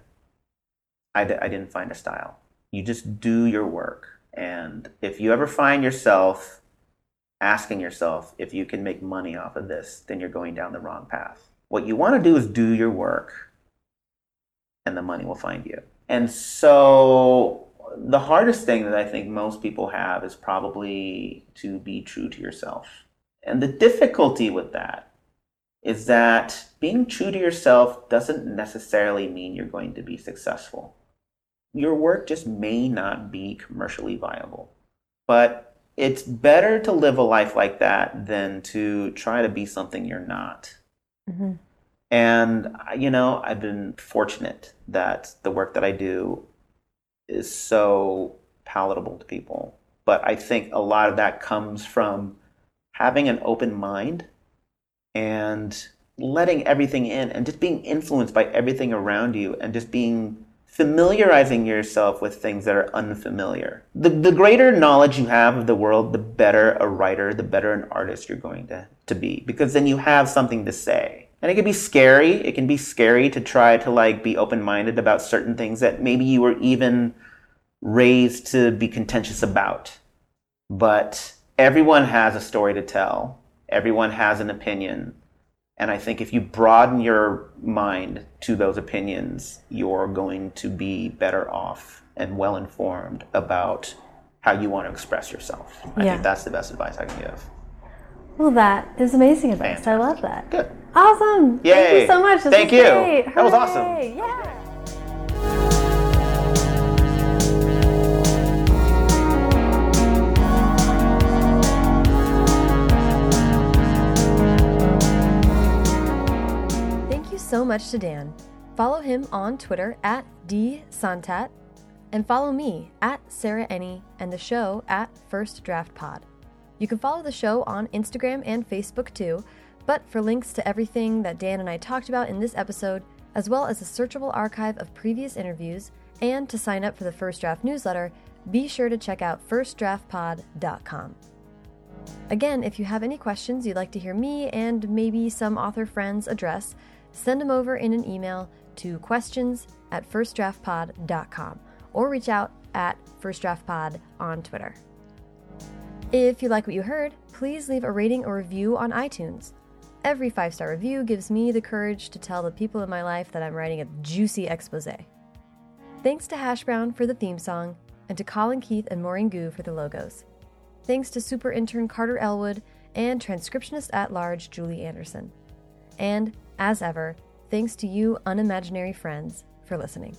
I, d- I didn't find a style. You just do your work. And if you ever find yourself asking yourself if you can make money off of this, then you're going down the wrong path. What you want to do is do your work, and the money will find you. And so, the hardest thing that I think most people have is probably to be true to yourself. And the difficulty with that is that being true to yourself doesn't necessarily mean you're going to be successful your work just may not be commercially viable. But it's better to live a life like that than to try to be something you're not. Mhm. And, you know, I've been fortunate that the work that I do is so palatable to people. But I think a lot of that comes from having an open mind and letting everything in and just being influenced by everything around you and just being familiarizing yourself with things that are unfamiliar. The, the greater knowledge you have of the world, the better a writer, the better an artist you're going to, to be. Because then you have something to say. And it can be scary. It can be scary to try to like be open-minded about certain things that maybe you were even raised to be contentious about. But everyone has a story to tell. Everyone has an opinion. And I think if you broaden your mind to those opinions, you're going to be better off and well informed about how you want to express yourself. I Yeah. think that's the best advice I can give. Well, that is amazing advice. I love that. Good. Awesome. Thank you so much. This Thank you. great. That was awesome. Yeah. Much to Dan. Follow him on Twitter at dsantat and follow me at Sarah Enni and the show at First Draft Pod. You can follow the show on Instagram and Facebook too, but for links to everything that Dan and I talked about in this episode, as well as a searchable archive of previous interviews, and to sign up for the First Draft newsletter, be sure to check out firstdraftpod.com. Again, if you have any questions you'd like to hear me and maybe some author friends address, send them over in an email to questions at firstdraftpod.com or reach out at firstdraftpod on Twitter. If you like what you heard, please leave a rating or review on iTunes. Every five star review gives me the courage to tell the people in my life that I'm writing a juicy expose. Thanks to Hash Brown for the theme song, and to Colin Keith and Maureen Goo for the logos. Thanks to super intern Carter Elwood and transcriptionist at large Julie Anderson. And, as ever, thanks to you, unimaginary friends, for listening.